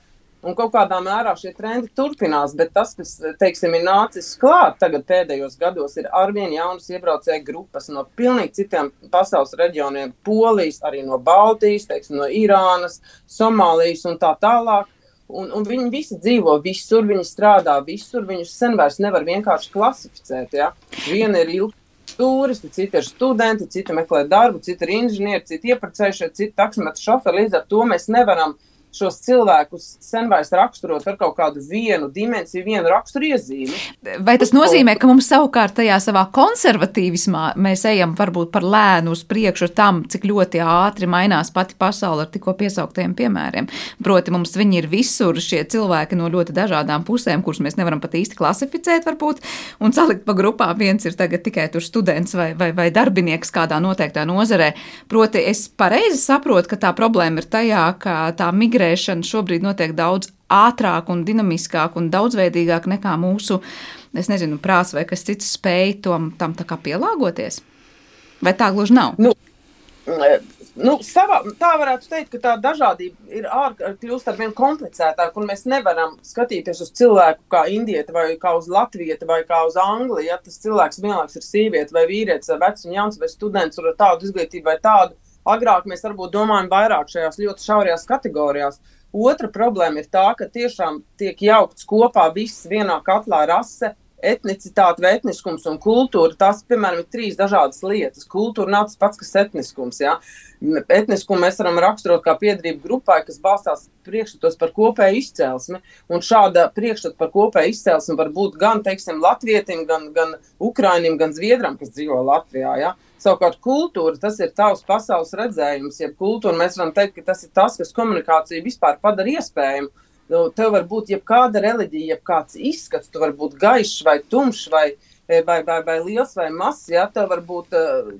Un kaut kādā mērā šie trendi turpinās, bet tas, kas teiksim, ir nācis klāt tagad pēdējos gados, ir arvien jaunas iebraucēju grupas no pilnīgi citiem pasaules reģioniem, Polijas, arī no Baltijas, teiksim, no Irānas, Somālijas un tā tālāk. Un, un viņi visi dzīvo visur, viņi strādā visur, viņus sen vairs nevar vienkārši klasificēt. Ja? Viena ir ilga turisti, citi ir studenti, citi meklē darbu, citi ir inženieri, citi iepriecējušie, citi taksometru šoferi. Līdz ar to mēs nevaram šos cilvēkus sen vairs raksturot ar kaut kādu vienu dimensiju, vienu raksturu iezīmi. Vai tas nozīmē, ka mums savukārt tajā savā konservatīvismā mēs ejam varbūt par lēnu uz priekšu tam, cik ļoti ātri mainās pati pasaule ar tikko piesauktiem piemēriem? Proti, mums viņi ir visur šie cilvēki no ļoti dažādām pusēm, kurus mēs nevaram pat īsti klasificēt, varbūt, un salikt pa grupām. Viens ir tagad tikai tur students vai, vai, vai darbinieks kādā noteiktā nozarē. Proti, es pareizi saprotu, ka tā problēma ir tajā, ka tā migrēšana šobrīd notiek daudz ātrāk un dinamiskāk un daudzveidīgāk nekā mūsu, es nezinu, prāts vai kas cits spēj tom, tam tā kā pielāgoties? Vai tā gluži nav? Nu, nu, savā, tā varētu teikt, ka tā dažādība ir kļūst ar vien komplicētāka, un mēs nevaram skatīties uz cilvēku kā indieti vai kā uz latvieti vai kā uz angli, ja tas cilvēks vienlaiks ir sieviete vai vīrietis vai vecs un jauns vai students ar tādu izglītību vai tādu. Agrāk mēs varbūt domājam vairāk šajās ļoti šaurajās kategorijās. Otra problēma ir tā, ka tiešām tiek jaukts kopā viss vienā katlā rase, etnicitāte, etniskums un kultūra. Tās, piemēram, ir trīs dažādas lietas. Kultūra nav tas pats, kas etniskums. Ja? Etniskumu mēs varam raksturot kā piedarību grupai, kas balstās priekšstatos par kopēju izcelsmi. Un šāda priekšstata par kopēju izcelsmi var būt gan, teiksim, latvietim, gan, gan ukrainim, gan zviedram, kas dzīvo Latvijā. Ja? Savukārt, kultūra tas ir tavs pasaules redzējums. Ja kultūra mēs varam teikt, ka tas ir tas, kas komunikāciju vispār padara iespējamu. Nu, tev var būt jebkāda reliģija, jebkāds izskats, tu vari būt gaišs vai tumšs vai, eh, vai, vai, vai liels vai mazs. Ja? Tev var būt, eh,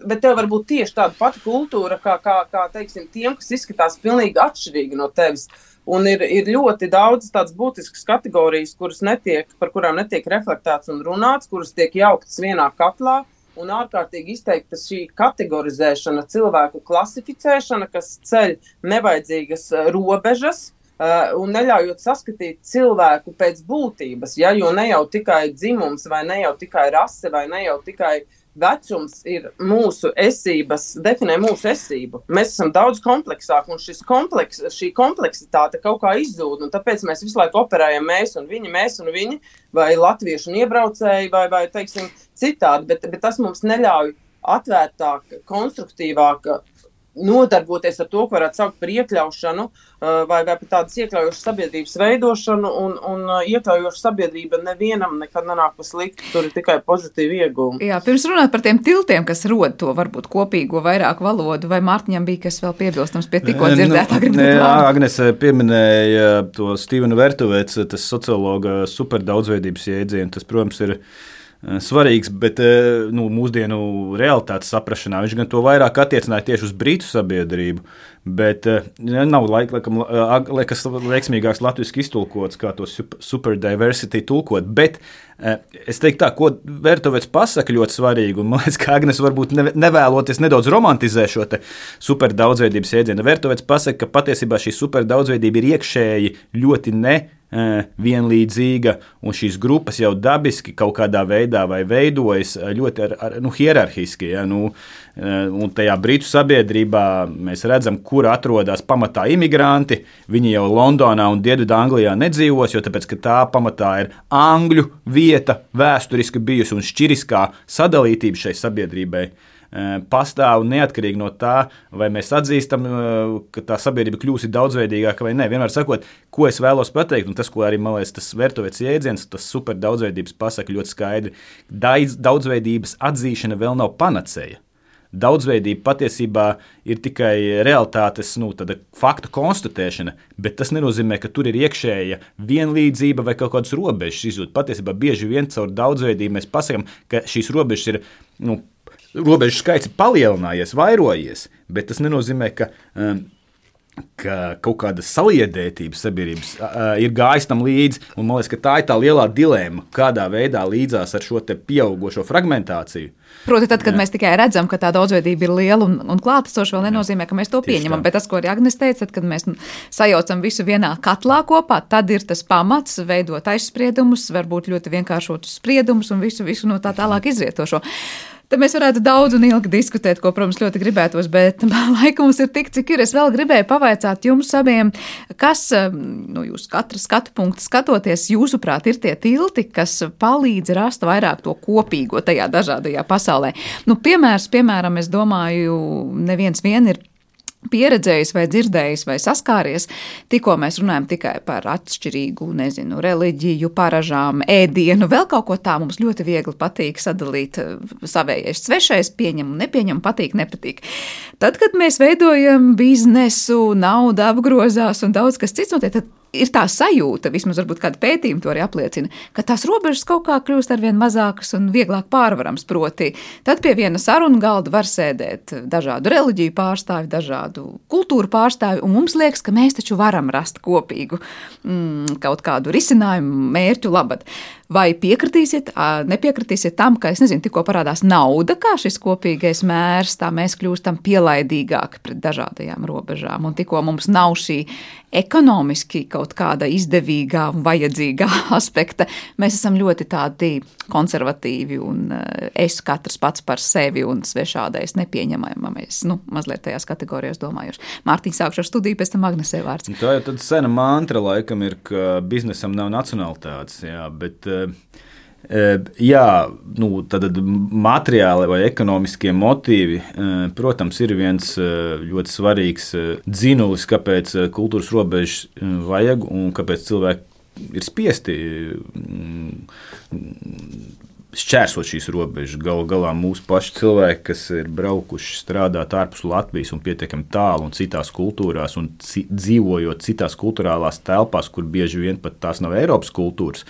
bet tev var būt tieši tāda pati kultūra, kā, kā, kā teiksim, tiem, kas izskatās pilnīgi atšķirīgi no tevis. Un ir, ir ļoti daudz tādas būtiskas kategorijas, kuras netiek, par kurām netiek reflektēts un runāts, kuras tiek jauktas vienā katlā. Un ārkārtīgi izteikta šī kategorizēšana, cilvēku klasificēšana, kas ceļ nevajadzīgas eh, robežas, Uh, un neļaujot saskatīt cilvēku pēc būtības. Ja, jo ne jau tikai dzimums, vai ne jau tikai rase, vai ne jau tikai vecums ir mūsu esības, definē mūsu esību. Mēs esam daudz kompleksāki, un kompleks, šī kompleksitāte kaut kā izzūd. Tāpēc mēs visu laiku operējam mēs un viņi, mēs un viņi, vai latviešu un iebraucēji, vai, vai teiksim, citādi. Bet, bet tas mums neļauj atvērtāk, konstruktīvāk nodarboties ar to, ko varētu saukt par iekļaušanu, uh, vai, vai par tādas iekļaujošas sabiedrības veidošanu, un, un uh, iekļaujoša sabiedrība nevienam nekad nenāk pa sliktu, tur ir tikai pozitīvi iegūmi. Jā, pirms runāt par tiem tiltiem, kas rod to varbūt kopīgo vairāk valodu, vai Mārtiņam bija kas vēl piebilstams pie tikko dzirdētā nu, nē, Agnes pieminēja to Stīvenu Vertuvecu, tas sociologa superdaudzveidības jēdzienu, tas, protams, ir Eh, svarīgs, bet eh, nu, mūsdienu realitātes saprāšanā viņš gan to vairāk attiecināja tieši uz brītu sabiedrību. Bet eh, nav laika, laikam, liekas, veiksmīgāks latviešu iztulkots, kā to superdiversity tulkot. Bet es teiktu, tā, ko Vertovets pasaka ļoti svarīgi, un man liekas, ka Agnes varbūt nevēloties nedaudz romantizē šo superdaudzveidības jēdzienu. Vertovets pasaka, ka patiesībā šī superdaudzveidība ir iekšēji ļoti ne vienlīdzīga, un šīs grupas jau dabiski kaut kādā veidā veidojas ļoti ar, ar, nu, hierarhiski. Ja, nu, un tajā brītu sabiedrībā mēs redzam, kur atrodas pamatā imigranti. Viņi jau Londonā un Dienvidanglijā nedzīvos, jo tāpēc, tā pamatā ir angļu vieta, vēsturiski bijusi un šķiriskā sadalītība šai sabiedrībai. Eh, pastāv neatkarīgi no tā, vai mēs atzīstam, eh, ka tā sabiedrība kļūsi daudzveidīgāka vai nē. Vienmēr sakot, ko es vēlos pateikt, un tas, ko arī man liekas, tas Vertovets jēdziens, tas super daudzveidības pasaka ļoti skaidri. Daudz, daudzveidības atzīšana vēl nav panacēja. Daudzveidība patiesībā ir tikai realitātes, nu, faktu konstatēšana, bet tas nenozīmē, ka tur ir iekšēja vienlīdzība vai kaut kādas robežas izjūta. Patiesībā bieži vien caur daudzveidību mēs pasakām, ka šīs robežas ir nu, robežu skaits ir palielinājies, vairojies, bet tas nenozīmē, ka. Um, ka kaut kāda saliedētība sabiedrības uh, ir gājusi tam līdzi. Man liekas, ka tā ir tā lielā dilemma, kādā veidā līdzās ar šo pieaugušo fragmentāciju. Proti, tad, kad Jā. mēs tikai redzam, ka tā daudzveidība ir liela un, un klātesoša, vēl nenozīmē, ka mēs to Tieši pieņemam. Tā. Bet tas, ko arī Agnēs teica, tad, kad mēs sajaucam visu vienā katlā kopā, tad ir tas pamats veidot aizspriedumus, varbūt ļoti vienkāršotus spriedumus un visu, visu no tā tālāk izrietošo. Te mēs varētu daudz un ilgi diskutēt, ko, protams, ļoti gribētos, bet laika mums ir tik, cik ir. Es vēl gribēju pavaicāt jums abiem, kas, nu, jūs katra skatu punktu skatoties, jūsuprāt, ir tie tilti, kas palīdz rast vairāk to kopīgo tajā dažādajā pasaulē. Nu, piemērs, piemēram, es domāju, neviens vien ir pieredzējis, vai dzirdējis, vai saskāries. Tikko mēs runājam tikai par atšķirīgu, nezinu, reliģiju, paražām, ēdienu, vēl kaut ko tādu. Mums ļoti viegli patīk sadalīt eh, savējais, svešais, pieņem, nepieņem, patīk, nepatīk. Tad, kad mēs veidojam biznesu, nauda apgrozās un daudz kas cits notiek, tad ir tā sajūta, vismaz kāda pētījuma to arī apliecina, ka tās robežas kaut kā kļūst ar vien mazākas un vieglāk pārvarams. Proti, tad pie viena sarunu galda var sēdēt dažādu reliģiju pārstāvi, dažādu kultūru pārstāvi, un mums liekas, ka mēs taču varam rast kopīgu mm, kaut kādu risinājumu mērķu labad. Vai piekritīsiet, nepiekritīsiet tam, ka, nezinu, tikko parādās nauda, kā šis kopīgais mērs, tā mēs kļūstam pielaidīgāki pret dažādajām robežām, un tikko mums nav šī ekonomiski kaut kāda izdevīgā un vajadzīgā aspekta, mēs esam ļoti tādi konservatīvi un es katrs pats par sevi un svešādais nepieņemamais, nu, mazliet tajās kategorijās domājuši. Mārtiņš sākšu ar studiju, pēc tam Agnesē vārds. Tā jau tad sena mantra laikam ir, ka biznesam nav nacionalitātes, jā, bet Jā, nu, tad materiāli vai ekonomiskie motīvi, protams, ir viens ļoti svarīgs dzinulis, kāpēc kultūras robežas vajag un kāpēc cilvēki ir spiesti šķērsot šīs robežas. Galu galā mūsu paši cilvēki, kas ir braukuši strādāt ārpus Latvijas un pietiekami tālu un citās kultūrās, un dzīvojot citās kultūrālās telpās, kur bieži vien pat tās nav Eiropas kultūras.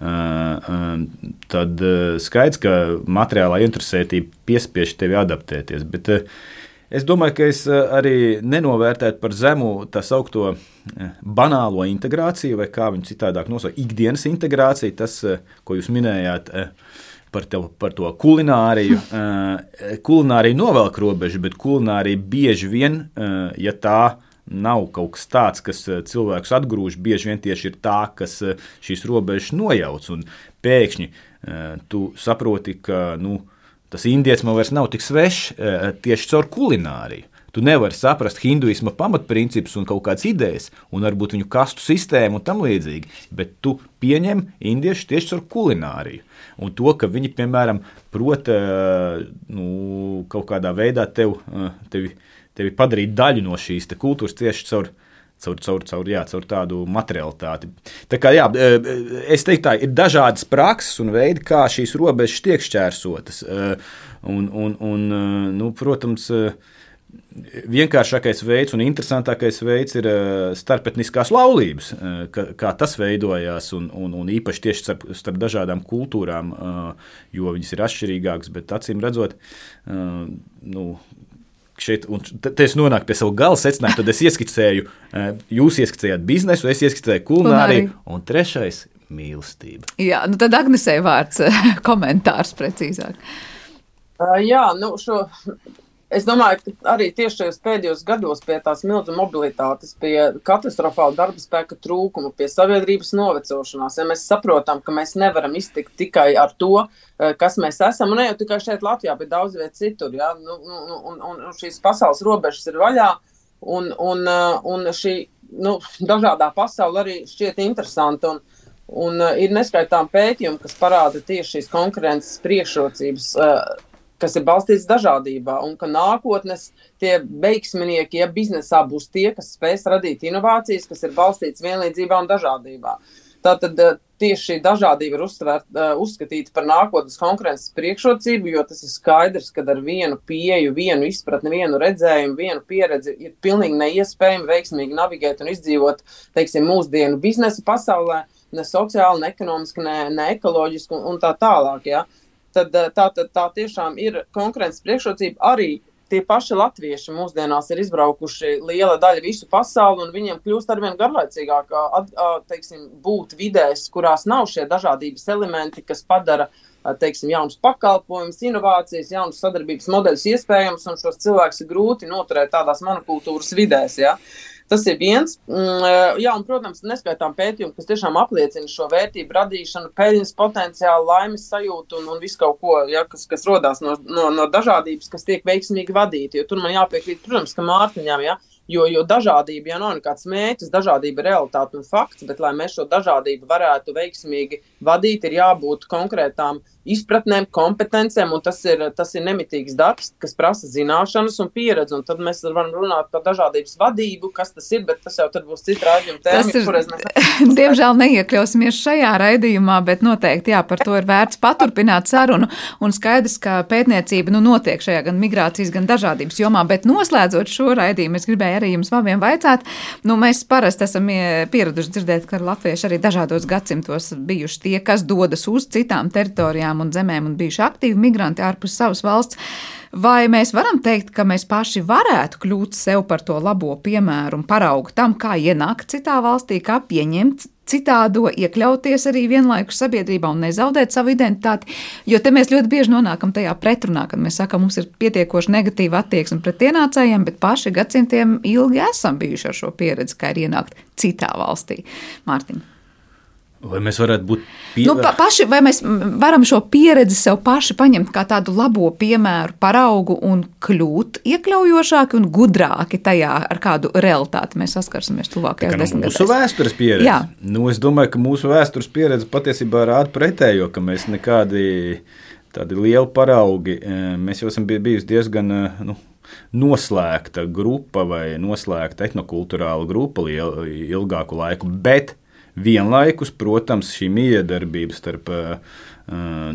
Tad skaidrs, ka materiālā interesētība piespiež tevi adaptēties. Bet es domāju, ka es arī nenovērtētu par zemu tā saucamo banālo integrāciju, vai kā viņu citādāk nosaukt, ikdienas integrāciju, tas, ko jūs minējāt. Par, tev, par to kulināriju. Kulinārija novelk robežu, bet kulinārija bieži vien, ja tā nav kaut kas tāds, kas eh, cilvēkus atgrūž. Bieži vien tieši ir tā, kas eh, šīs robežas nojauc. Un pēkšņi eh, tu saproti, ka nu, tas indietis man vairs nav tik svešs tieši caur kulināriju. Tu nevari saprast hinduisma pamatprincipus un kaut kādas idejas, un varbūt viņu kastu sistēmu un tam līdzīgi, bet tu pieņem indiešu tieši caur kulināriju. Un to, ka viņi, piemēram, prot nu, kaut kādā veidā tev, tevi tevi padarīt daļu no šīs kultūras tieši caur. Caur, caur, caur, jā, caur tādu materialitāti. Tā kā, jā, e, e, es teiktu, tā ir dažādas prakses un veidi, kā šīs robežas tiek šķērsotas. E, un, un, un, nu, protams, vienkāršākais veids un interesantākais veids ir starpetniskās laulības, kā, kā tas veidojās, un, un, un īpaši tieši starp, starp dažādām kultūrām, jo viņas ir atšķirīgākas, bet acīm redzot, nu, šeit, un te es nonāku pie sava gala secinājuma, tad es ieskicēju, eh, jūs ieskicējāt biznesu, es ieskicēju kulināriju, un trešais - mīlestība. Jā, nu tad Agnesē vārds komentārs precīzāk. Uh, jā, nu šo Es domāju, ka arī tieši šajos pēdējos gados pie tās milzu mobilitātes, pie katastrofāla darba spēka trūkuma, pie sabiedrības novecošanās, ja mēs saprotam, ka mēs nevaram iztikt tikai ar to, eh, kas mēs esam, un ne jau tikai šeit Latvijā, bet daudz viet citur, ja? nu, nu, nu, un, un, un šīs pasaules robežas ir vaļā, un, un, eh, un šī nu, dažādā pasaule arī šķiet interesanta. Un, Un uh, ir neskaitām pētījumi, kas parāda tieši šīs konkurences priekšrocības. Uh, kas ir balstīts dažādībā, un ka nākotnes tie veiksminieki, ja biznesā būs tie, kas spēs radīt inovācijas, kas ir balstītas vienlīdzībā un dažādībā. Tātad eh, tieši šī dažādība ir uztvērt, eh, uzskatīta par nākotnes konkurences priekšrocību, jo tas ir skaidrs, ka ar vienu pieeju, vienu izpratni, vienu redzējumu, vienu pieredzi ir pilnīgi neiespējami veiksmīgi navigēt un izdzīvot, teiksim, mūsdienu biznesa pasaulē, ne sociāli, ne ekonomiski, ne, ne ekoloģiski un, un tā tālāk. Ja? Uh, tad eh, tā, tā, tā tiešām ir konkurences priekšrocība arī. Tie paši latvieši mūsdienās ir izbraukuši liela daļa visu pasauli, un viņiem kļūst arvien garlaicīgāk teiksim, būt vidēs, kurās nav šie dažādības elementi, kas padara teiksim, jaunus pakalpojumus, inovācijas, jaunus sadarbības modeļus iespējams, un šos cilvēkus ir grūti noturēt tādās monokultūras vidēs. Ja? Uh, Tas ir viens. Mm, eh, jā, un, protams, neskaitām pētījumu, kas tiešām apliecina šo vērtību radīšanu, peļņas potenciālu, laimes sajūtu un, un visu kaut ko, ja, kas, kas rodās no, no, no dažādības, kas tiek veiksmīgi vadīti. Jo tur man jāpiekrīt, protams, ka Mārtiņām, ja, jo, jo dažādība jau nav nekāds mērķis, dažādība ir realitāte un fakts, bet, lai mēs šo dažādību varētu veiksmīgi vadīt, ir jābūt konkrētām izpratnēm, kompetencēm, un tas ir, tas ir nemitīgs darbs, kas prasa zināšanas un pieredzi. Un tad mēs varam runāt par dažādības vadību, kas tas ir, bet tas jau būs cits raidījuma tēma. Diemžēl neiekļausimies šajā raidījumā, bet noteikti jā, par to ir vērts paturpināt sarunu. Un skaidrs, ka pētniecība nu, notiek šajā gan migrācijas, gan dažādības jomā, bet noslēdzot šo raidījumu, es gribēju arī jums abiem vaicāt. Nu, mēs parasti esam pieraduši dzirdēt, ka latvieši arī dažādos gadsimtos bijuši tie, kas dodas uz citām teritorijām valstīm un zemēm un bijuši aktīvi migranti ārpus savas valsts. Vai mēs varam teikt, ka mēs paši varētu kļūt sev par to labo piemēru un paraugu tam, kā ienākt citā valstī, kā pieņemt citādo, iekļauties arī vienlaikus sabiedrībā un nezaudēt savu identitāti. Jo te mēs ļoti bieži nonākam tajā pretrunā, kad mēs sakām, mums ir pietiekoši negatīva attieksme pret ienācējiem, bet paši gadsimtiem ilgi esam bijuši ar šo pieredzi, kā ir ienākt citā valstī. Mārtiņa. Vai mēs varētu būt pie... nu, pa, paši, vai mēs varam šo pieredzi sev paši paņemt kā tādu labo piemēru, paraugu un kļūt iekļaujošāki un gudrāki tajā, ar kādu realitāti mēs saskarsimies tuvākajās desmitgadēs? Mūsu vēstures pieredze. Jā. Nu, es domāju, ka mūsu vēstures pieredze patiesībā rāda pretējo, ka mēs nekādi tādi lieli paraugi, e, mēs jau esam bijusi diezgan. E, nu, Noslēgta grupa vai noslēgta etnokultūrāla grupa ilgāku laiku, bet Vienlaikus, protams, šī miedarbība starp uh,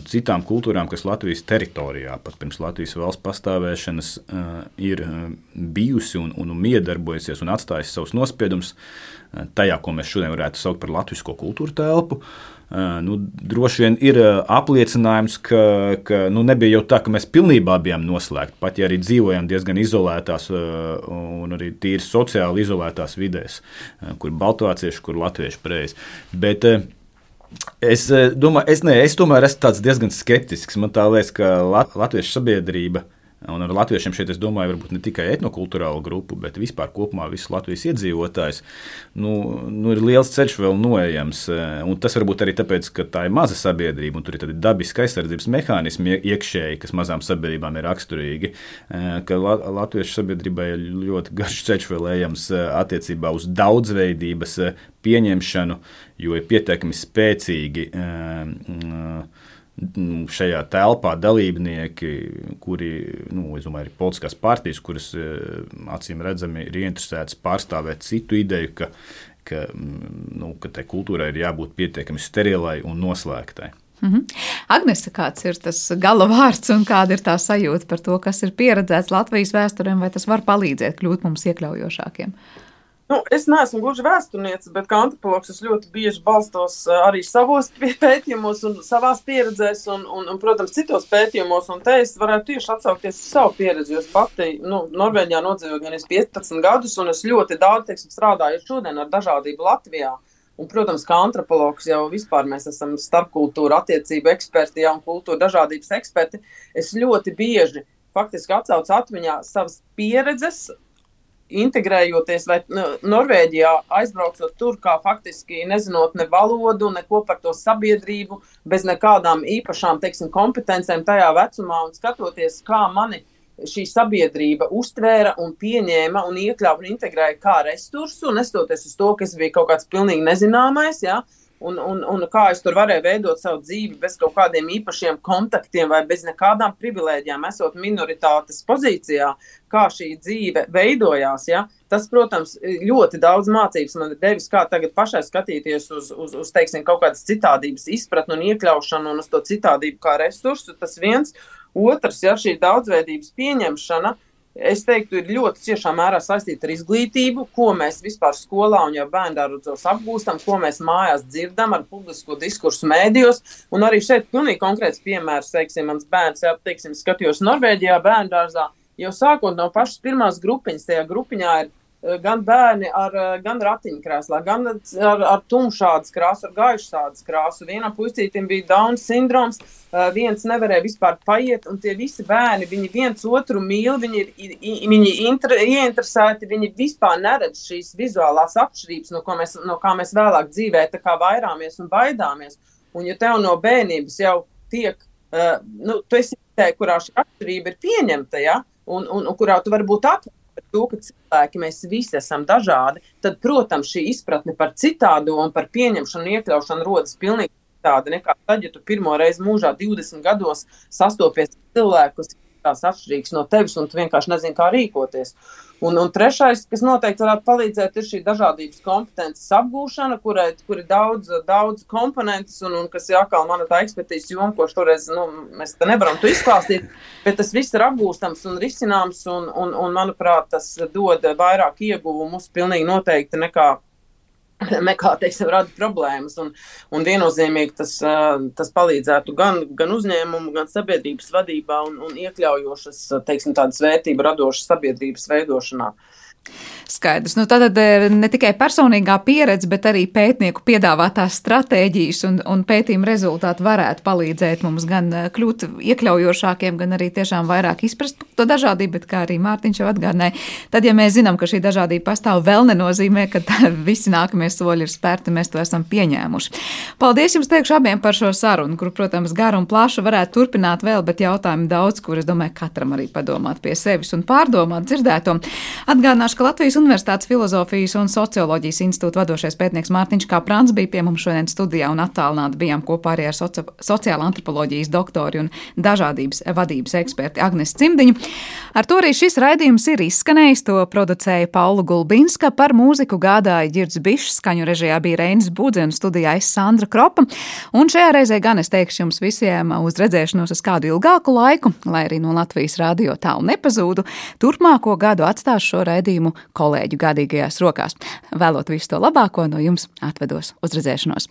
citām kultūrām, kas Latvijas teritorijā, pat pirms Latvijas valsts pastāvēšanas, uh, ir bijusi un, un miedarbojusies un atstājusi savus nospiedumus tajā, ko mēs šodien varētu saukt par latviešu kultūru telpu. Uh, nu, droši vien ir apliecinājums, ka, ka nu, nebija jau tā, ka mēs pilnībā bijām noslēgti. Pat ja arī dzīvojam diezgan izolētās un arī tīri sociāli izolētās vidēs, kur baltvācieši, kur latvieši preiz. Bet, Es domāju, es, ne, es tomēr esmu diezgan skeptisks. Man liekas, ka latviešu sabiedrība uh, Un ar latviešiem šeit es domāju, varbūt ne tikai etnokultūrālu grupu, bet vispār kopumā visus Latvijas iedzīvotājus. Nu, nu ir liels ceļš vēl noejams. Un tas varbūt arī tāpēc, ka tā ir maza sabiedrība un tur ir dabiska aizsardzības mehānismi iekšēji, kas mazām sabiedrībām ir raksturīgi. Ka latviešu sabiedrībai ir ļoti garš ceļš vēl ejams attiecībā uz daudzveidības pieņemšanu, jo ir pietiekami spēcīgi. Uh, Nu, šajā telpā dalībnieki, kuri, nu, domāju, ir politiskās partijas, kuras e, acīm redzami ir ieinteresētas pārstāvēt citu ideju, ka, ka, nu, ka tai kultūrai ir jābūt pietiekami sterilai un noslēgtai. Mm -hmm. Agnese, kāds ir tas gala vārds un kāda ir tā sajūta par to, kas ir pieredzēts Latvijas vēsturē, vai tas var palīdzēt kļūt mums iekļaujošākiem? Nu, es neesmu gluži vēsturniece, bet kā antropologs es ļoti bieži balstos arī savos pētījumos, un savās pieredzēs, un, un, un, protams, citos pētījumos. Un te es varētu tieši atsaukties uz savu pieredzi, jo es pati nu, Norvēģijā nodzīvoju gan 15 gadus, un es ļoti daudz teiksim, strādāju šodien ar dažādību Latvijā. Un, protams, kā antropologs jau vispār mēs esam starpkultūra attiecību eksperti, ja, un kultūra dažādības eksperti. Es ļoti bieži faktiski atsaucu atmiņā savas pieredzes integrējoties, vai nu, Norvēģijā aizbraucot tur, kā faktiski nezinot ne valodu, neko par to sabiedrību, bez nekādām īpašām teiksim, kompetencēm tajā vecumā un skatoties, kā mani šī sabiedrība uztvēra un pieņēma un iekļāva un integrēja kā resursu, nestoties uz to, ka es biju kaut kāds pilnīgi nezināmais. Ja, Un, un, un kā es tur varēju veidot savu dzīvi bez kaut kādiem īpašiem kontaktiem vai bez nekādām privilēģijām, esot minoritātes pozīcijā, kā šī dzīve veidojās. Ja? Tas, protams, ļoti daudz mācības man ir devis, kā tagad pašai skatīties uz, uz, uz teiksim, kaut kādas citādības izpratni un iekļaušanu un uz to citādību kā resursu. Tas viens. Otrs, ja šī daudzveidības pieņemšana, uh, es teiktu, ir ļoti ciešā mērā saistīta ar izglītību, ko mēs vispār skolā un jau bērngārdos apgūstam, ko mēs mājās dzirdam ar publisko diskursu mēdījos. Un arī šeit pilnīgi konkrēts piemērs, teiksim, mans bērns, jā, teiksim, skatījos Norvēģijā bērngārzā, jau sākot no pašas pirmās grupiņas, tajā grupiņā ir gan bērni ar eh, gan ratiņkrēslā, gan ar, ar tumšādas krāsu, ar gaišādas krāsu. Vienam puisītim bija Down sindroms, eh, viens nevarēja vispār paiet, un tie visi bērni, viņi viens otru mīl, viņi ir viņi inter, ieinteresēti, viņi vispār neredz šīs vizuālās atšķirības, no, mēs, no kā mēs vēlāk dzīvē tā kā vairāmies un baidāmies. Un ja tev no bērnības jau tiek, uh, nu, tu esi te, kurā šī atšķirība ir pieņemta, ja, un, un, un kurā tu vari būt par to, ka cilvēki mēs visi esam dažādi, tad, protams, šī izpratne par citādo un par pieņemšanu iekļaušanu rodas pilnīgi citādi nekā tad, ja tu pirmo reizi mūžā 20 gados sastopies cilvēku, kas tās atšķirīgs no tevis, un tu vienkārši nezini, kā rīkoties. Un, un trešais, kas noteikti varētu palīdzēt, ir šī dažādības kompetences apgūšana, kurai kur ir daudz, daudz komponentes, un, un kas ir atkal mana tā ekspertīzes joma, ko šoreiz nu, mēs te nevaram to izklāstīt, bet tas viss ir apgūstams un risināms, un, un, un manuprāt, tas dod vairāk ieguvumus pilnīgi noteikti nekā nekā teiksim, rada problēmas. Un, un viennozīmīgi tas, tas palīdzētu gan, gan uzņēmumu, gan sabiedrības vadībā un, un iekļaujošas, teiksim, tādas vērtību radošas sabiedrības veidošanā. Skaidrs. Nu, tad eh, ne tikai personīgā pieredze, bet arī pētnieku piedāvātās stratēģijas un, un pētījuma rezultāti varētu palīdzēt mums gan eh, kļūt iekļaujošākiem, gan arī tiešām vairāk izprast to dažādību, bet kā arī Mārtiņš jau atgādināja, tad, ja mēs zinām, ka šī dažādība pastāv, vēl nenozīmē, ka visi nākamie soļi ir spērti, mēs to esam pieņēmuši. Paldies jums teikšu abiem par šo sarunu, kur, protams, garu un plašu varētu turpināt vēl, bet jautājumu daudz, kur es domāju, katram arī padomāt pie sevis un pārdomāt dzirdēto. Atgādināšu, ka Latvijas Universitātes filozofijas un socioloģijas institūta vadošais pētnieks Mārtiņš Kāprāns bija pie mums šodien studijā un attālināti bijām kopā arī ar soci sociāla antropoloģijas doktori un dažādības vadības eksperti Agnes Cimdiņu. Ar to arī šis raidījums ir izskanējis. To producēja Paula Gulbinska, par mūziku gādāja Girds Bišs, skaņu režijā bija Reinis Budze un studijā es Sandra Kropa. Un šajā reizē gan es teikšu jums visiem uz redzēšanos uz kādu ilgāku laiku, lai arī no Latvijas radio tālu nepazūdu. Turpmāko gadu atstāšu šo raidījumu kolēģu gadīgajās rokās. Vēlot visu to labāko no jums atvedos uz redzēšanos!